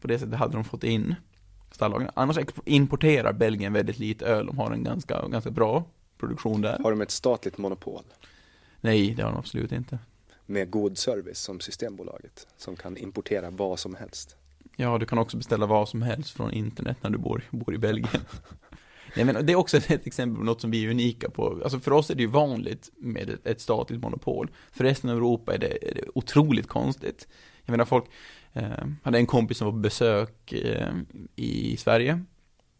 på det sättet hade de fått in stallagen. Annars importerar Belgien väldigt lite öl, de har en ganska, ganska bra produktion där. Har de ett statligt monopol Nej, det har de absolut inte. med god service som Systembolaget som kan importera vad som helst? Ja, du kan också beställa vad som helst från internet när du bor, bor i Belgien. Nej, men det är också ett exempel på något som vi är unika på. Alltså för oss är det ju vanligt med ett, ett statligt monopol. För resten av Europa är det, är det otroligt konstigt. Jag menar, folk eh, hade en kompis som var på besök eh, i Sverige.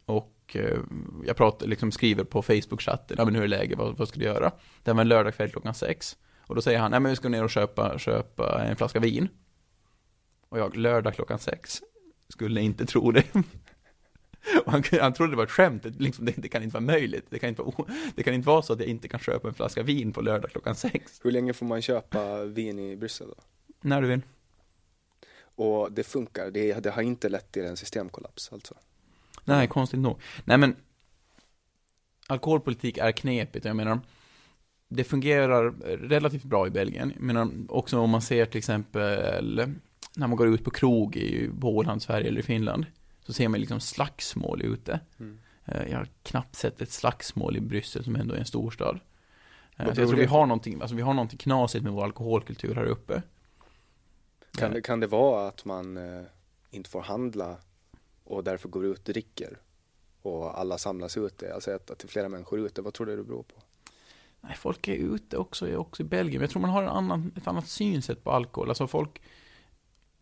Och eh, jag pratar, liksom skriver på Facebook-chatten, ja men hur är läget, vad, vad ska du göra? Det var en lördag kväll klockan sex. Och då säger han, nej men vi ska ner och köpa, köpa en flaska vin. Och jag, lördag klockan sex. Skulle inte tro det. Han, han trodde det var ett skämt, det, liksom, det, det kan inte vara möjligt. Det kan inte vara, det kan inte vara så att jag inte kan köpa en flaska vin på lördag klockan sex. Hur länge får man köpa vin i Bryssel då? När du vill. Och det funkar, det, det har inte lett till en systemkollaps alltså. Nej, konstigt nog. Nej men, alkoholpolitik är knepigt. Jag menar, det fungerar relativt bra i Belgien. Jag menar, också om man ser till exempel när man går ut på krog i Åland, Sverige eller Finland. Så ser man liksom slagsmål ute. Mm. Eh, jag har knappt sett ett slagsmål i Bryssel som ändå är en storstad. Eh, så jag tror vi har någonting, alltså vi har någonting knasigt med vår alkoholkultur här uppe. Kan det, kan det vara att man eh, inte får handla och därför går ut och dricker? Och alla samlas ute, alltså att, att det är flera människor ute, vad tror du det beror på? Nej, folk är ute också, också i Belgien. Jag tror man har en annan, ett annat synsätt på alkohol. Alltså folk,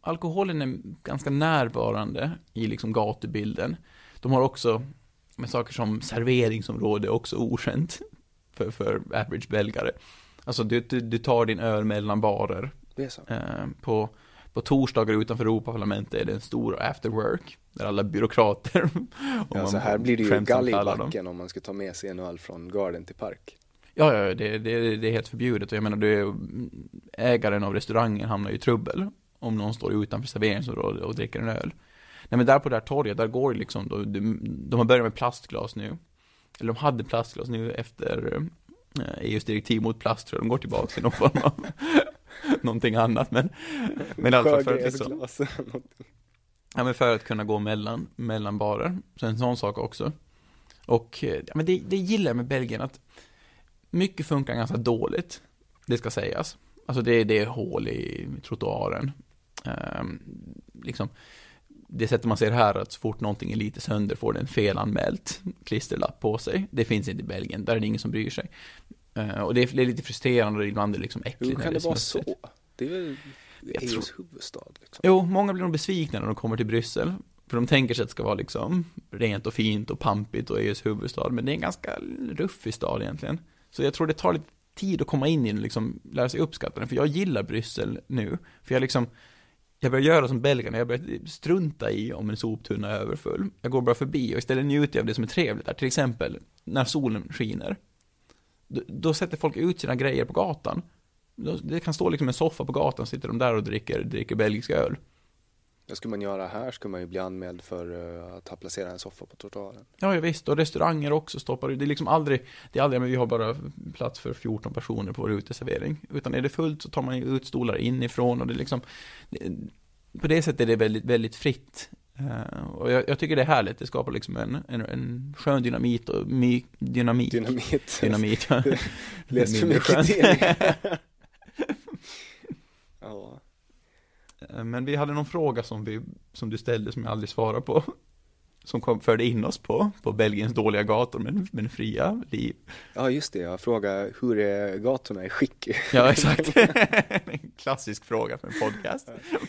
alkoholen är ganska närvarande i liksom gatubilden. De har också, med saker som serveringsområde, också okänt för, för average belgare. Alltså du, du, du tar din öl mellan barer. Det är så. Eh, på, på torsdagar utanför Europaparlamentet är det en stor after work. Där alla byråkrater. ja, så här blir det ju galgbacken om man ska ta med sig en öl från Garden till Park. Ja, ja, det, det, det är helt förbjudet. Och jag menar, det, ägaren av restaurangen hamnar i trubbel om någon står utanför serveringsområdet och dricker en öl. Nej men där på det här torget, där går det liksom, då, de, de har börjat med plastglas nu. Eller de hade plastglas nu efter EUs eh, e direktiv mot plast tror jag de går tillbaka till någon form av någonting annat men, men fall för att liksom, Ja men för att kunna gå mellan, mellan barer, så en sån sak också. Och, eh, ja men det, det gillar jag med Belgien att mycket funkar ganska dåligt, det ska sägas. Alltså det, det är hål i trottoaren. Um, liksom, det sättet man ser här att så fort någonting är lite sönder får den felanmält klisterlapp på sig. Det finns inte i Belgien, där är det ingen som bryr sig. Uh, och det är, det är, lite frustrerande och ibland är det liksom äckligt. Hur kan det, det vara så? Det är väl EUs tror... huvudstad? Liksom. Jo, många blir nog besvikna när de kommer till Bryssel. För de tänker sig att det ska vara liksom rent och fint och pampigt och EUs huvudstad. Men det är en ganska ruffig stad egentligen. Så jag tror det tar lite tid att komma in i den och liksom lära sig uppskatta den. För jag gillar Bryssel nu. För jag liksom, jag börjar göra som belgarna, jag börjar strunta i om en soptunna är överfull. Jag går bara förbi och istället njuter jag av det som är trevligt där. Till exempel, när solen skiner. Då, då sätter folk ut sina grejer på gatan. Det kan stå liksom en soffa på gatan, sitter de där och dricker, dricker belgisk öl. Det skulle man göra här, skulle man ju bli anmäld för uh, att ha placerat en soffa på trottoaren. Ja, ja, visst, och restauranger också stoppar det är liksom aldrig, det är aldrig, men vi har bara plats för 14 personer på vår uteservering. Utan är det fullt så tar man ut stolar inifrån och det är liksom, det, på det sättet är det väldigt, väldigt fritt. Uh, och jag, jag, tycker det är härligt, det skapar liksom en, en, en skön dynamit och my, dynamit. Dynamit. Dynamit, ja. Läs för mycket till. ja. Eh, men vi hade någon fråga som, vi, som du ställde som jag aldrig svarade på. Som kom, förde in oss på, på Belgiens dåliga gator men, men fria liv. Ja just det, jag frågade hur är gatorna i skick? Ja exakt, en klassisk fråga för en podcast.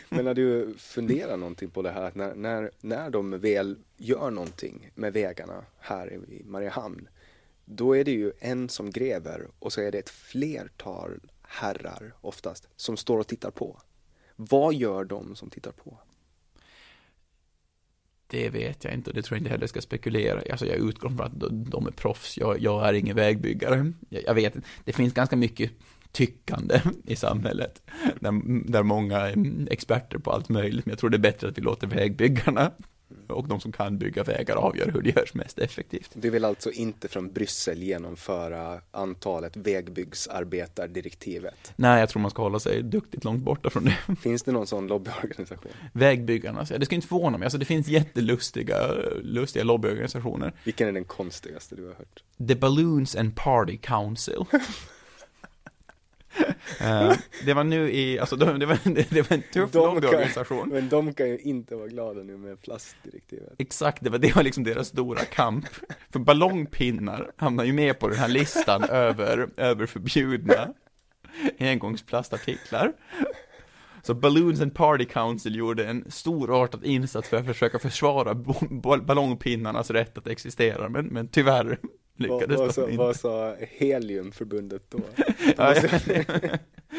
Men när du funderar någonting på det här, när, när, när de väl gör någonting med vägarna här i Mariehamn, då är det ju en som gräver och så är det ett flertal herrar oftast som står och tittar på. Vad gör de som tittar på? Det vet jag inte och det tror jag inte heller ska spekulera. Alltså jag utgår från att de är proffs. Jag, jag är ingen vägbyggare. Jag, jag vet Det finns ganska mycket tyckande i samhället. Där, där många är experter på allt möjligt. Men jag tror det är bättre att vi låter vägbyggarna och de som kan bygga vägar avgör hur det görs mest effektivt. Du vill alltså inte från Bryssel genomföra antalet vägbyggsarbetardirektivet? Nej, jag tror man ska hålla sig duktigt långt borta från det. Finns det någon sån lobbyorganisation? Vägbyggarna, det ska inte förvåna mig. Alltså det finns jättelustiga lustiga lobbyorganisationer. Vilken är den konstigaste du har hört? The Balloons and Party Council. Uh, det var nu i, alltså det var, det var en tuff de lobbyorganisation. Men de kan ju inte vara glada nu med plastdirektivet. Exakt, det var, det var liksom deras stora kamp. För ballongpinnar hamnar ju med på den här listan över, över förbjudna engångsplastartiklar. Så Balloons and Party Council gjorde en storartad insats för att försöka försvara ballongpinnarnas rätt att existera, men, men tyvärr lyckades vad, vad, de inte. Vad sa Heliumförbundet då? ja, ja.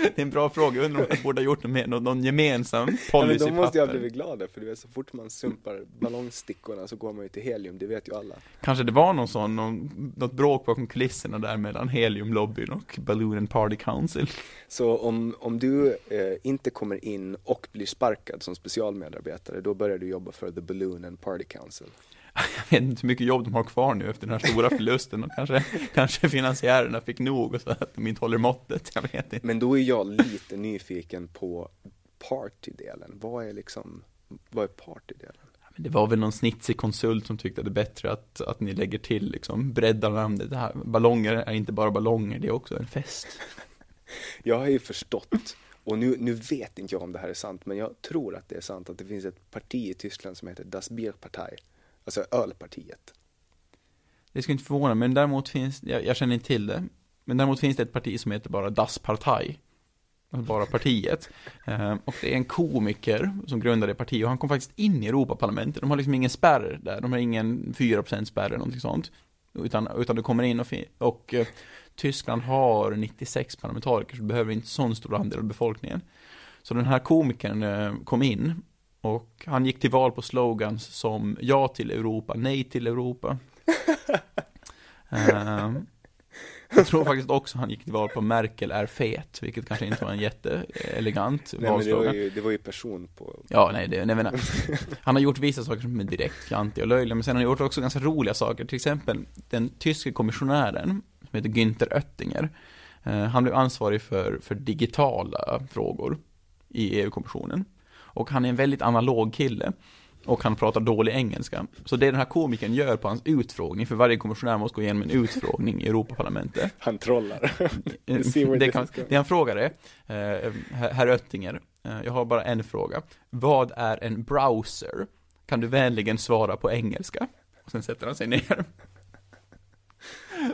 Det är en bra fråga, jag undrar om jag borde ha gjort något mer, någon, någon gemensam Ja, men policy då måste jag blivit glad för du vet så fort man sumpar ballongstickorna så går man ju till helium, det vet ju alla. Kanske det var någon sån, någon, något bråk bakom kulisserna där mellan Heliumlobbyn och Balloon and Party Council. Så om, om du eh, inte kommer in och blir sparkad som specialmedarbetare, då börjar du jobba för The Balloon and Party Council. Jag vet inte hur mycket jobb de har kvar nu efter den här stora förlusten och kanske, kanske finansiärerna fick nog och så att de inte håller måttet, jag vet inte. Men då är jag lite nyfiken på partydelen. Vad är liksom, vad är partydelen? Det var väl någon snitsig konsult som tyckte att det är bättre att, att ni lägger till liksom, breddar namnet. Det här, ballonger är inte bara ballonger, det är också en fest. Jag har ju förstått, och nu, nu vet inte jag om det här är sant, men jag tror att det är sant att det finns ett parti i Tyskland som heter Das Bierpartei, alltså ölpartiet. Det skulle inte förvåna men däremot finns, jag, jag känner inte till det, men däremot finns det ett parti som heter bara Das Partei. Alltså bara partiet. Eh, och det är en komiker som grundade det partiet och han kom faktiskt in i Europaparlamentet. De har liksom ingen spärr där, de har ingen 4% spärr eller någonting sånt. Utan, utan du kommer in och, och eh, Tyskland har 96 parlamentariker så du behöver inte sån stor andel av befolkningen. Så den här komikern eh, kom in och han gick till val på slogans som ja till Europa, nej till Europa. Ehm, jag tror faktiskt också han gick till val på Merkel är fet, vilket kanske inte var en jätteelegant Nej, men det, var valslogan. ju, det var ju person på, Ja, nej, det, nej, men, Han har gjort vissa saker som är direkt klantiga och löjliga, men sen har han gjort också ganska roliga saker. Till exempel den tyske kommissionären, som heter Günther Oettinger, eh, han blev ansvarig för, för digitala frågor i EU-kommissionen. Och han är en väldigt analog kille. Och han pratar dålig engelska. Så det den här komikern gör på hans utfrågning, för varje kommissionär måste gå igenom en utfrågning i Europaparlamentet. han trollar. Eh, det, kan, det han frågar är, eh, herr Oettinger, eh, jag har bara en fråga. Vad är en browser? Kan du vänligen svara på engelska? Och sen sätter han sig ner.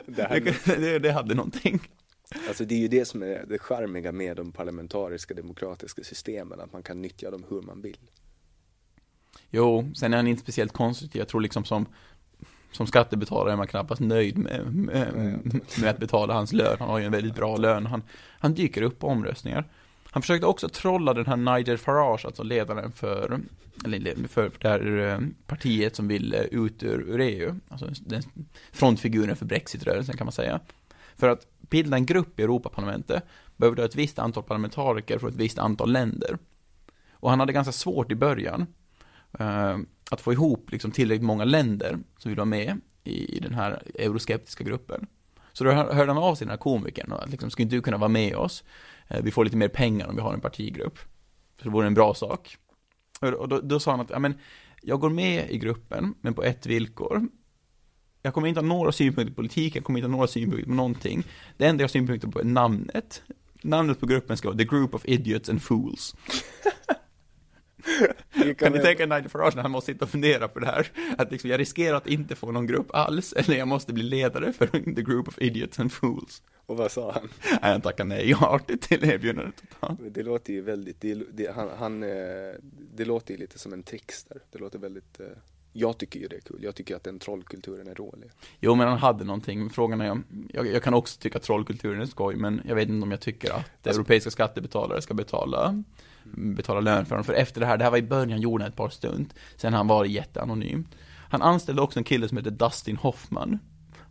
Det, här, Det, det, det hade någonting. Alltså det är ju det som är det charmiga med de parlamentariska demokratiska systemen, att man kan nyttja dem hur man vill. Jo, sen är han inte speciellt konstruktiv. Jag tror liksom som, som skattebetalare är man knappast nöjd med, med, med att betala hans lön. Han har ju en väldigt bra lön. Han, han dyker upp på omröstningar. Han försökte också trolla den här Nigel Farage, alltså ledaren för, eller för det här eh, partiet som vill eh, ut ur, ur EU. Alltså den frontfiguren för Brexitrörelsen kan man säga. För att bilda en grupp i Europaparlamentet behöver du ha ett visst antal parlamentariker från ett visst antal länder. Och han hade ganska svårt i början eh, att få ihop liksom tillräckligt många länder som vill vara med i, i den här euroskeptiska gruppen. Så då hörde han av sig den här komikern och att liksom, skulle inte du kunna vara med oss? Eh, vi får lite mer pengar om vi har en partigrupp. För det vore en bra sak. Och, och då, då sa han att, ja men, jag går med i gruppen, men på ett villkor. Jag kommer inte ha några synpunkter på politik, jag kommer inte ha några synpunkter på någonting. Det enda jag har synpunkter på är namnet. Namnet på gruppen ska vara The Group of Idiots and Fools. Det Kan ni tänka Nigel Farage när han måste sitta och fundera på det här? Att liksom, jag riskerar att inte få någon grupp alls, eller jag måste bli ledare för the group of idiots and fools. Och vad sa han? Han tackar nej artigt till erbjudandet. Det låter ju väldigt, det, det, han, han, eh, det låter ju lite som en trickster. Det låter väldigt, eh, jag tycker ju det är kul. Jag tycker att den trollkulturen är rolig. Jo, men han hade någonting. Frågan är jag, jag kan också tycka att trollkulturen är skoj, men jag vet inte om jag tycker att europeiska skattebetalare ska betala, betala lön för honom. För efter det här, det här var i början, han gjorde ett par stund. Sen han varit jätteanonym. Han anställde också en kille som heter Dustin Hoffman.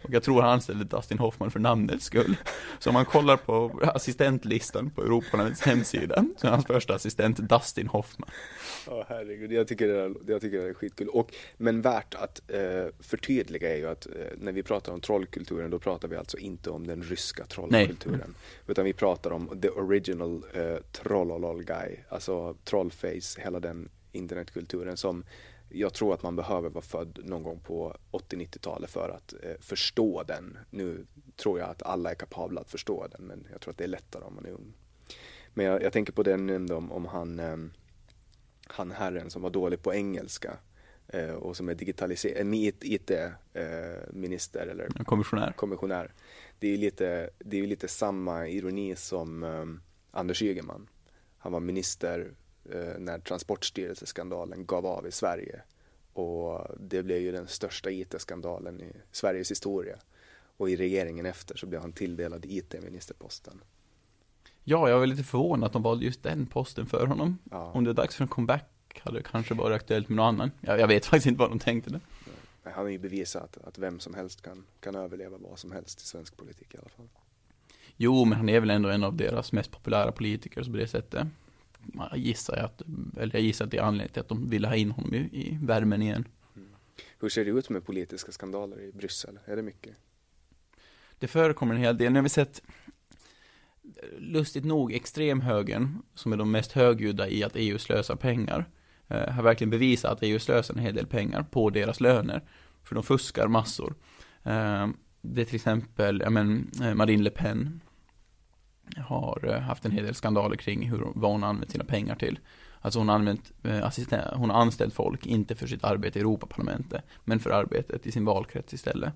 Och jag tror han anställde Dustin Hoffman för namnets skull. Så om man kollar på assistentlistan på Europaparlamentets hemsida, så är hans första assistent Dustin Hoffman. Ja herregud, jag tycker det är, jag tycker det är skitkul. Och, men värt att eh, förtydliga är ju att eh, när vi pratar om trollkulturen då pratar vi alltså inte om den ryska trollkulturen. Utan vi pratar om the original eh, trollolol guy, alltså trollface, hela den internetkulturen som jag tror att man behöver vara född någon gång på 80-90-talet för att eh, förstå den. Nu tror jag att alla är kapabla att förstå den men jag tror att det är lättare om man är ung. Men jag, jag tänker på jag nämnde om, om han ehm, han herren som var dålig på engelska eh, och som är digitaliserad, IT-minister eller En kommissionär. kommissionär. Det är ju lite, det är lite samma ironi som um, Anders Ygeman. Han var minister eh, när Transportstyrelseskandalen gav av i Sverige och det blev ju den största IT-skandalen i Sveriges historia. Och i regeringen efter så blev han tilldelad IT-ministerposten. Ja, jag var lite förvånad att de valde just den posten för honom. Ja. Om det är dags för en comeback hade det kanske varit aktuellt med någon annan. Jag, jag vet faktiskt inte vad de tänkte. Det. Han har ju bevisat att, att vem som helst kan, kan överleva vad som helst i svensk politik i alla fall. Jo, men han är väl ändå en av deras mest populära politiker så på det sättet. Jag gissar, att, eller jag gissar att det är anledningen till att de ville ha in honom i, i värmen igen. Hur ser det ut med politiska skandaler i Bryssel? Är det mycket? Det förekommer en hel del. Nu har vi sett, lustigt nog, extremhögern, som är de mest högljudda i att EU slösar pengar, eh, har verkligen bevisat att EU slösar en hel del pengar på deras löner. För de fuskar massor. Eh, det är till exempel, ja men, eh, Marine Le Pen har eh, haft en hel del skandaler kring hur, vad hon använt sina pengar till. Alltså hon har använt eh, assistent, hon har anställt folk, inte för sitt arbete i Europaparlamentet, men för arbetet i sin valkrets istället.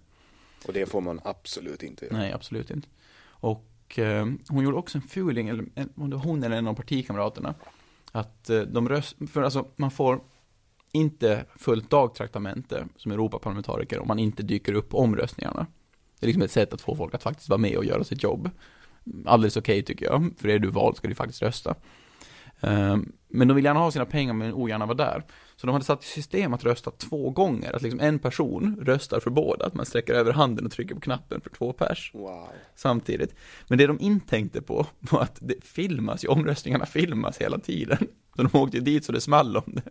Och det får man absolut inte göra. Nej, absolut inte. Och eh, hon gjorde också en fuling, eller en, hon eller en av partikamraterna, att eh, de röst, för alltså man får inte fullt dagtraktamente som Europaparlamentariker om man inte dyker upp på omröstningarna. Det är liksom ett sätt att få folk att faktiskt vara med och göra sitt jobb. Alldeles okej okay, tycker jag, för är du vald ska du faktiskt rösta. Um, men de vill gärna ha sina pengar men ogärna vara där. Så de hade satt i system att rösta två gånger, att liksom en person röstar för båda, att man sträcker över handen och trycker på knappen för två pers. Wow. Samtidigt. Men det de inte tänkte på var att det filmas ju, omröstningarna filmas hela tiden. Så de åkte dit så det small om det.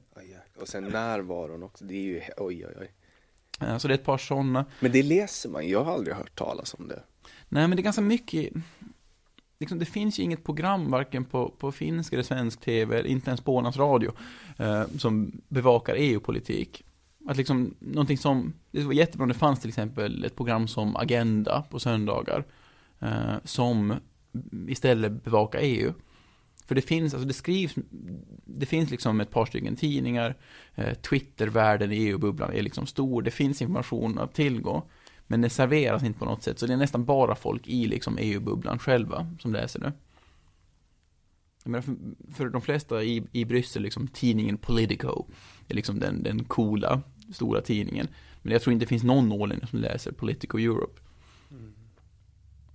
Och sen närvaron också, det är ju, oj oj oj. Uh, så det är ett par sådana. Men det läser man, jag har aldrig hört talas om det. Nej men det är ganska mycket, liksom, det finns ju inget program varken på, på finsk eller svensk tv, eller inte ens på Ålands radio, eh, som bevakar EU-politik. Att liksom, någonting som, det var jättebra om det fanns till exempel ett program som Agenda på söndagar, eh, som istället bevakar EU. För det finns, alltså det skrivs, det finns liksom ett par stycken tidningar, eh, Twittervärlden i EU-bubblan är liksom stor, det finns information att tillgå. Men det serveras inte på något sätt, så det är nästan bara folk i liksom EU-bubblan själva som läser det. Jag menar, för, för de flesta i, i Bryssel, liksom tidningen Politico, är liksom den, den coola, stora tidningen. Men jag tror inte det finns någon ålänning som läser Politico Europe. Mm.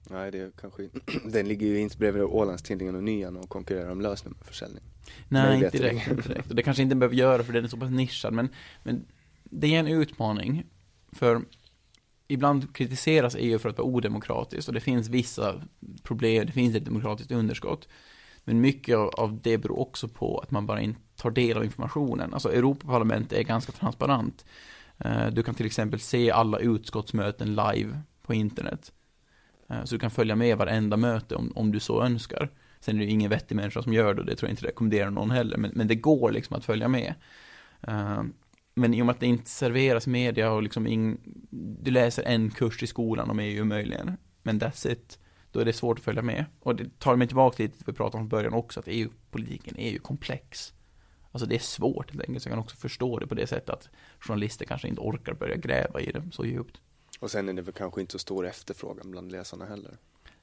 Nej, det kanske, den ligger ju inte bredvid Ålandstidningen och Nyan och konkurrerar om lösnummerförsäljning. Nej, inte direkt, inte direkt. Och det kanske inte behöver göra för den är så pass nischad, men, men det är en utmaning. För ibland kritiseras EU för att vara odemokratiskt och det finns vissa problem, det finns ett demokratiskt underskott. Men mycket av det beror också på att man bara inte tar del av informationen. Alltså Europaparlamentet är ganska transparent. Eh, du kan till exempel se alla utskottsmöten live på internet. Eh, så du kan följa med varenda möte om, om du så önskar. Sen är det ju ingen vettig människa som gör det och det tror jag inte rekommenderar någon heller. Men, men det går liksom att följa med. Eh, men i och med att det inte serveras media och liksom ing, du läser en kurs i skolan om EU möjligen, men that's it, då är det svårt att följa med. Och det tar mig tillbaka till det vi pratade om i början också, att EU-politiken är ju komplex. Alltså det är svårt helt enkelt, så jag kan också förstå det på det sättet att journalister kanske inte orkar börja gräva i det så djupt. Och sen är det väl kanske inte så stor efterfrågan bland läsarna heller.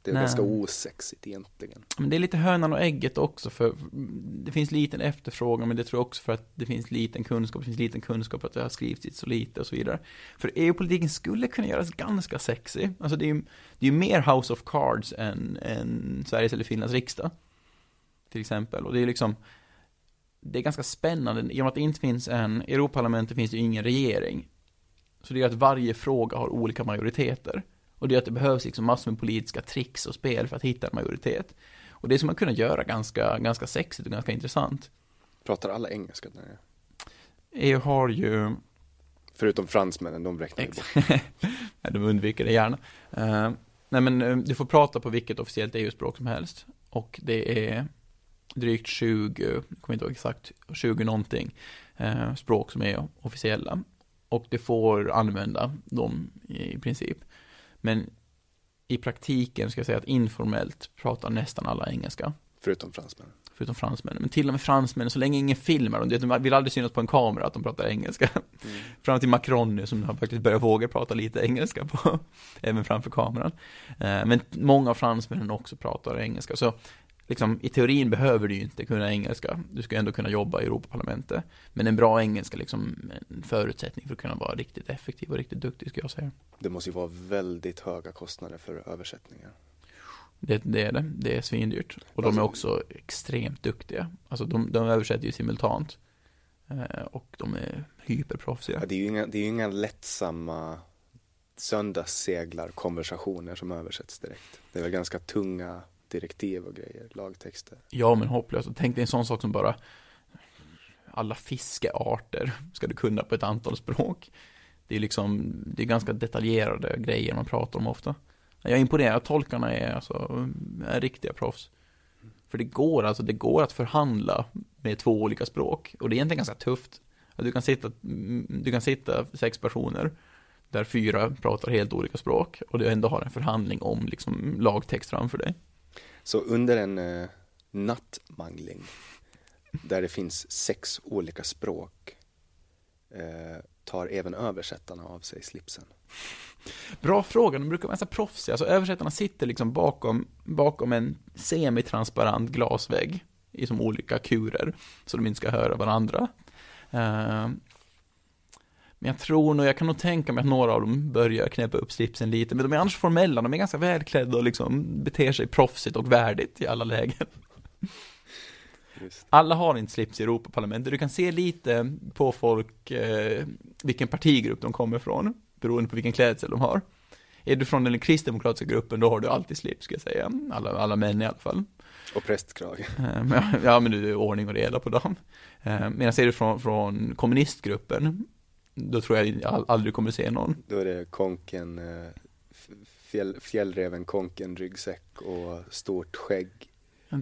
Det är Nej. ganska osexigt egentligen. Men det är lite hönan och ägget också, för det finns liten efterfrågan, men det tror jag också för att det finns liten kunskap, det finns liten kunskap att det har skrivits så lite och så vidare. För EU-politiken skulle kunna göras ganska sexy. Alltså det är ju det är mer House of Cards än, än Sveriges eller Finlands riksdag. Till exempel. Och det är liksom, det är ganska spännande, i och med att det inte finns en, i Europaparlamentet finns det ju ingen regering. Så det är att varje fråga har olika majoriteter. Och det är att det behövs liksom massor med politiska tricks och spel för att hitta en majoritet. Och det ska man kunna göra ganska, ganska sexigt och ganska intressant. Pratar alla engelska där? EU har ju... Förutom fransmännen, de räknar Nej, de undviker det gärna. Uh, nej men uh, du får prata på vilket officiellt EU-språk som helst. Och det är drygt 20, jag kommer inte ihåg exakt, 20 någonting uh, språk som är officiella. Och det får använda dem i princip. Men i praktiken ska jag säga att informellt pratar nästan alla engelska. Förutom fransmän. Förutom fransmän. Men till och med fransmän, så länge ingen filmar dem, de vill aldrig synas på en kamera att de pratar engelska. Mm. Fram till Macron nu som har faktiskt börjat våga prata lite engelska på, även framför kameran. Eh, men många av fransmännen också pratar engelska. Så liksom, i teorin behöver du ju inte kunna engelska. Du ska ändå kunna jobba i Europaparlamentet. Men en bra engelska är liksom en förutsättning för att kunna vara riktigt effektiv och riktigt duktig, ska jag säga. Det måste ju vara väldigt höga kostnader för översättningar. Det, det är det. Det är svindyrt. Och de är också extremt duktiga. Alltså de, de översätter ju simultant. Eh, och de är hyperproffsiga. Ja, det är ju inga, det är ju inga lättsamma söndagsseglar-konversationer som översätts direkt. Det är väl ganska tunga direktiv och grejer, lagtexter. Ja, men hopplöst. Tänk dig en sån sak som bara alla fiskearter ska du kunna på ett antal språk. Det är liksom, det är ganska detaljerade grejer man pratar om ofta. Jag är imponerad, tolkarna är alltså, är riktiga proffs. För det går alltså, det går att förhandla med två olika språk. Och det är egentligen ganska tufft. Du kan sitta, du kan sitta sex personer där fyra pratar helt olika språk och du ändå har en förhandling om liksom lagtext framför dig. Så under en eh, nattmangling där det finns sex olika språk eh, tar även översättarna av sig slipsen? Bra fråga, de brukar vara ganska proffsiga. Alltså översättarna sitter liksom bakom, bakom en semitransparent glasvägg i som olika kurer, så de inte ska höra varandra. Uh, men jag tror nog, jag kan nog tänka mig att några av dem börjar knäppa upp slipsen lite, men de är annars formella, de är ganska välklädda och liksom beter sig proffsigt och värdigt i alla lägen. Alla har inte slips i Europaparlamentet, du kan se lite på folk eh, vilken partigrupp de kommer från, beroende på vilken klädsel de har. Är du från den kristdemokratiska gruppen, då har du alltid slips, ska jag säga. Alla, alla män i alla fall. Och prästkrage. Eh, ja, men du är ordning och reda på dem. Eh, medan är du från, från kommunistgruppen, då tror jag aldrig kommer se någon. Då är det konken, eh, fjäll, fjällreven konken ryggsäck och stort skägg.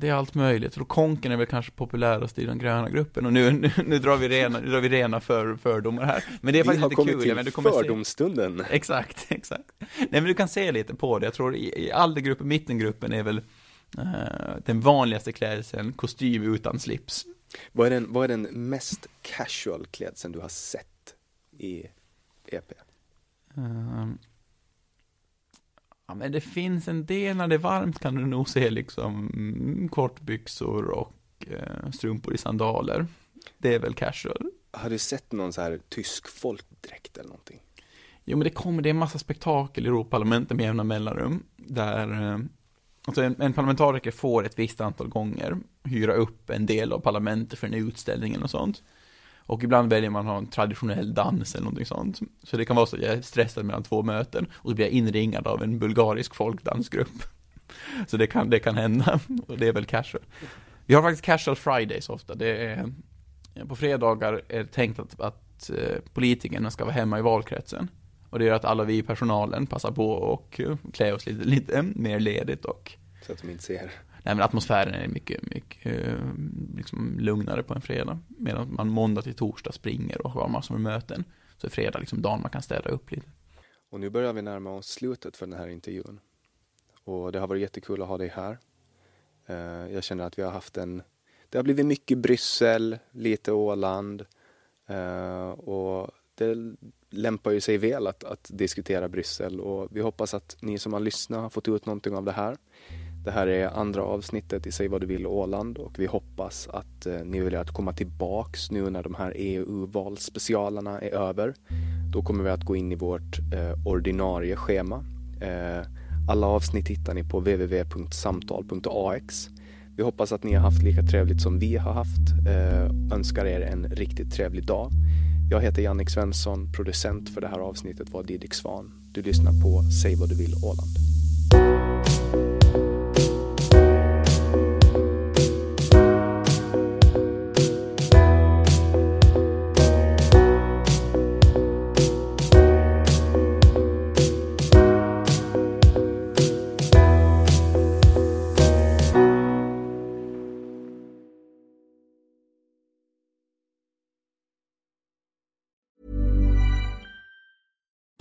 Det är allt möjligt. Och konken är väl kanske populärast i den gröna gruppen. Och nu, nu, nu drar vi rena, nu drar vi rena för, fördomar här. Men det är faktiskt lite kul. Vi har kommit till fördomsstunden. Se... Exakt, exakt. Nej men du kan se lite på det. Jag tror i, i aldergruppen, mittengruppen är väl uh, den vanligaste klädseln kostym utan slips. Vad är den, vad är den mest casual klädseln du har sett? I EP? Um, ehm, ja, men det finns en del när det är varmt kan du nog se liksom mm, kortbyxor och uh, strumpor i sandaler. Det är väl casual. Har du sett någon så här tysk folkdräkt eller någonting? Jo, men det kommer, det är en massa spektakel i Europaparlamentet med jämna mellanrum. Där uh, Alltså en, en, parlamentariker får ett visst antal gånger hyra upp en del av parlamentet för en utställning eller något sånt. Och ibland väljer man att ha en traditionell dans eller någonting sånt. Så det kan vara så att jag är stressad mellan två möten och så blir jag inringad av en bulgarisk folkdansgrupp. Så det kan, det kan hända och det är väl casual. Vi har faktiskt casual fridays ofta. Det är, eh, på fredagar är det tänkt att, att eh, politikerna ska vara hemma i valkretsen. Och det gör att alla vi i personalen passar på och klär klä oss lite, lite mer ledigt och så att de inte ser nej, men atmosfären är mycket, mycket eh, liksom lugnare på en fredag. Medan man måndag till torsdag springer och har massor med möten. Så är fredag liksom dagen man kan städa upp lite. Och nu börjar vi närma oss slutet för den här intervjun. Och det har varit jättekul att ha dig här. Eh, jag känner att vi har haft en, det har blivit mycket Bryssel, lite Åland. Eh, och det lämpar ju sig väl att, att diskutera Bryssel och vi hoppas att ni som har lyssnat har fått ut någonting av det här. Det här är andra avsnittet i Säg vad du vill Åland och vi hoppas att eh, ni vill att komma tillbaks nu när de här EU-valspecialerna är över. Då kommer vi att gå in i vårt eh, ordinarie schema. Eh, alla avsnitt hittar ni på www.samtal.ax. Vi hoppas att ni har haft lika trevligt som vi har haft. Eh, önskar er en riktigt trevlig dag. Jag heter Jannik Svensson, producent för det här avsnittet var Didrik Svan. Du lyssnar på Säg vad du vill Åland.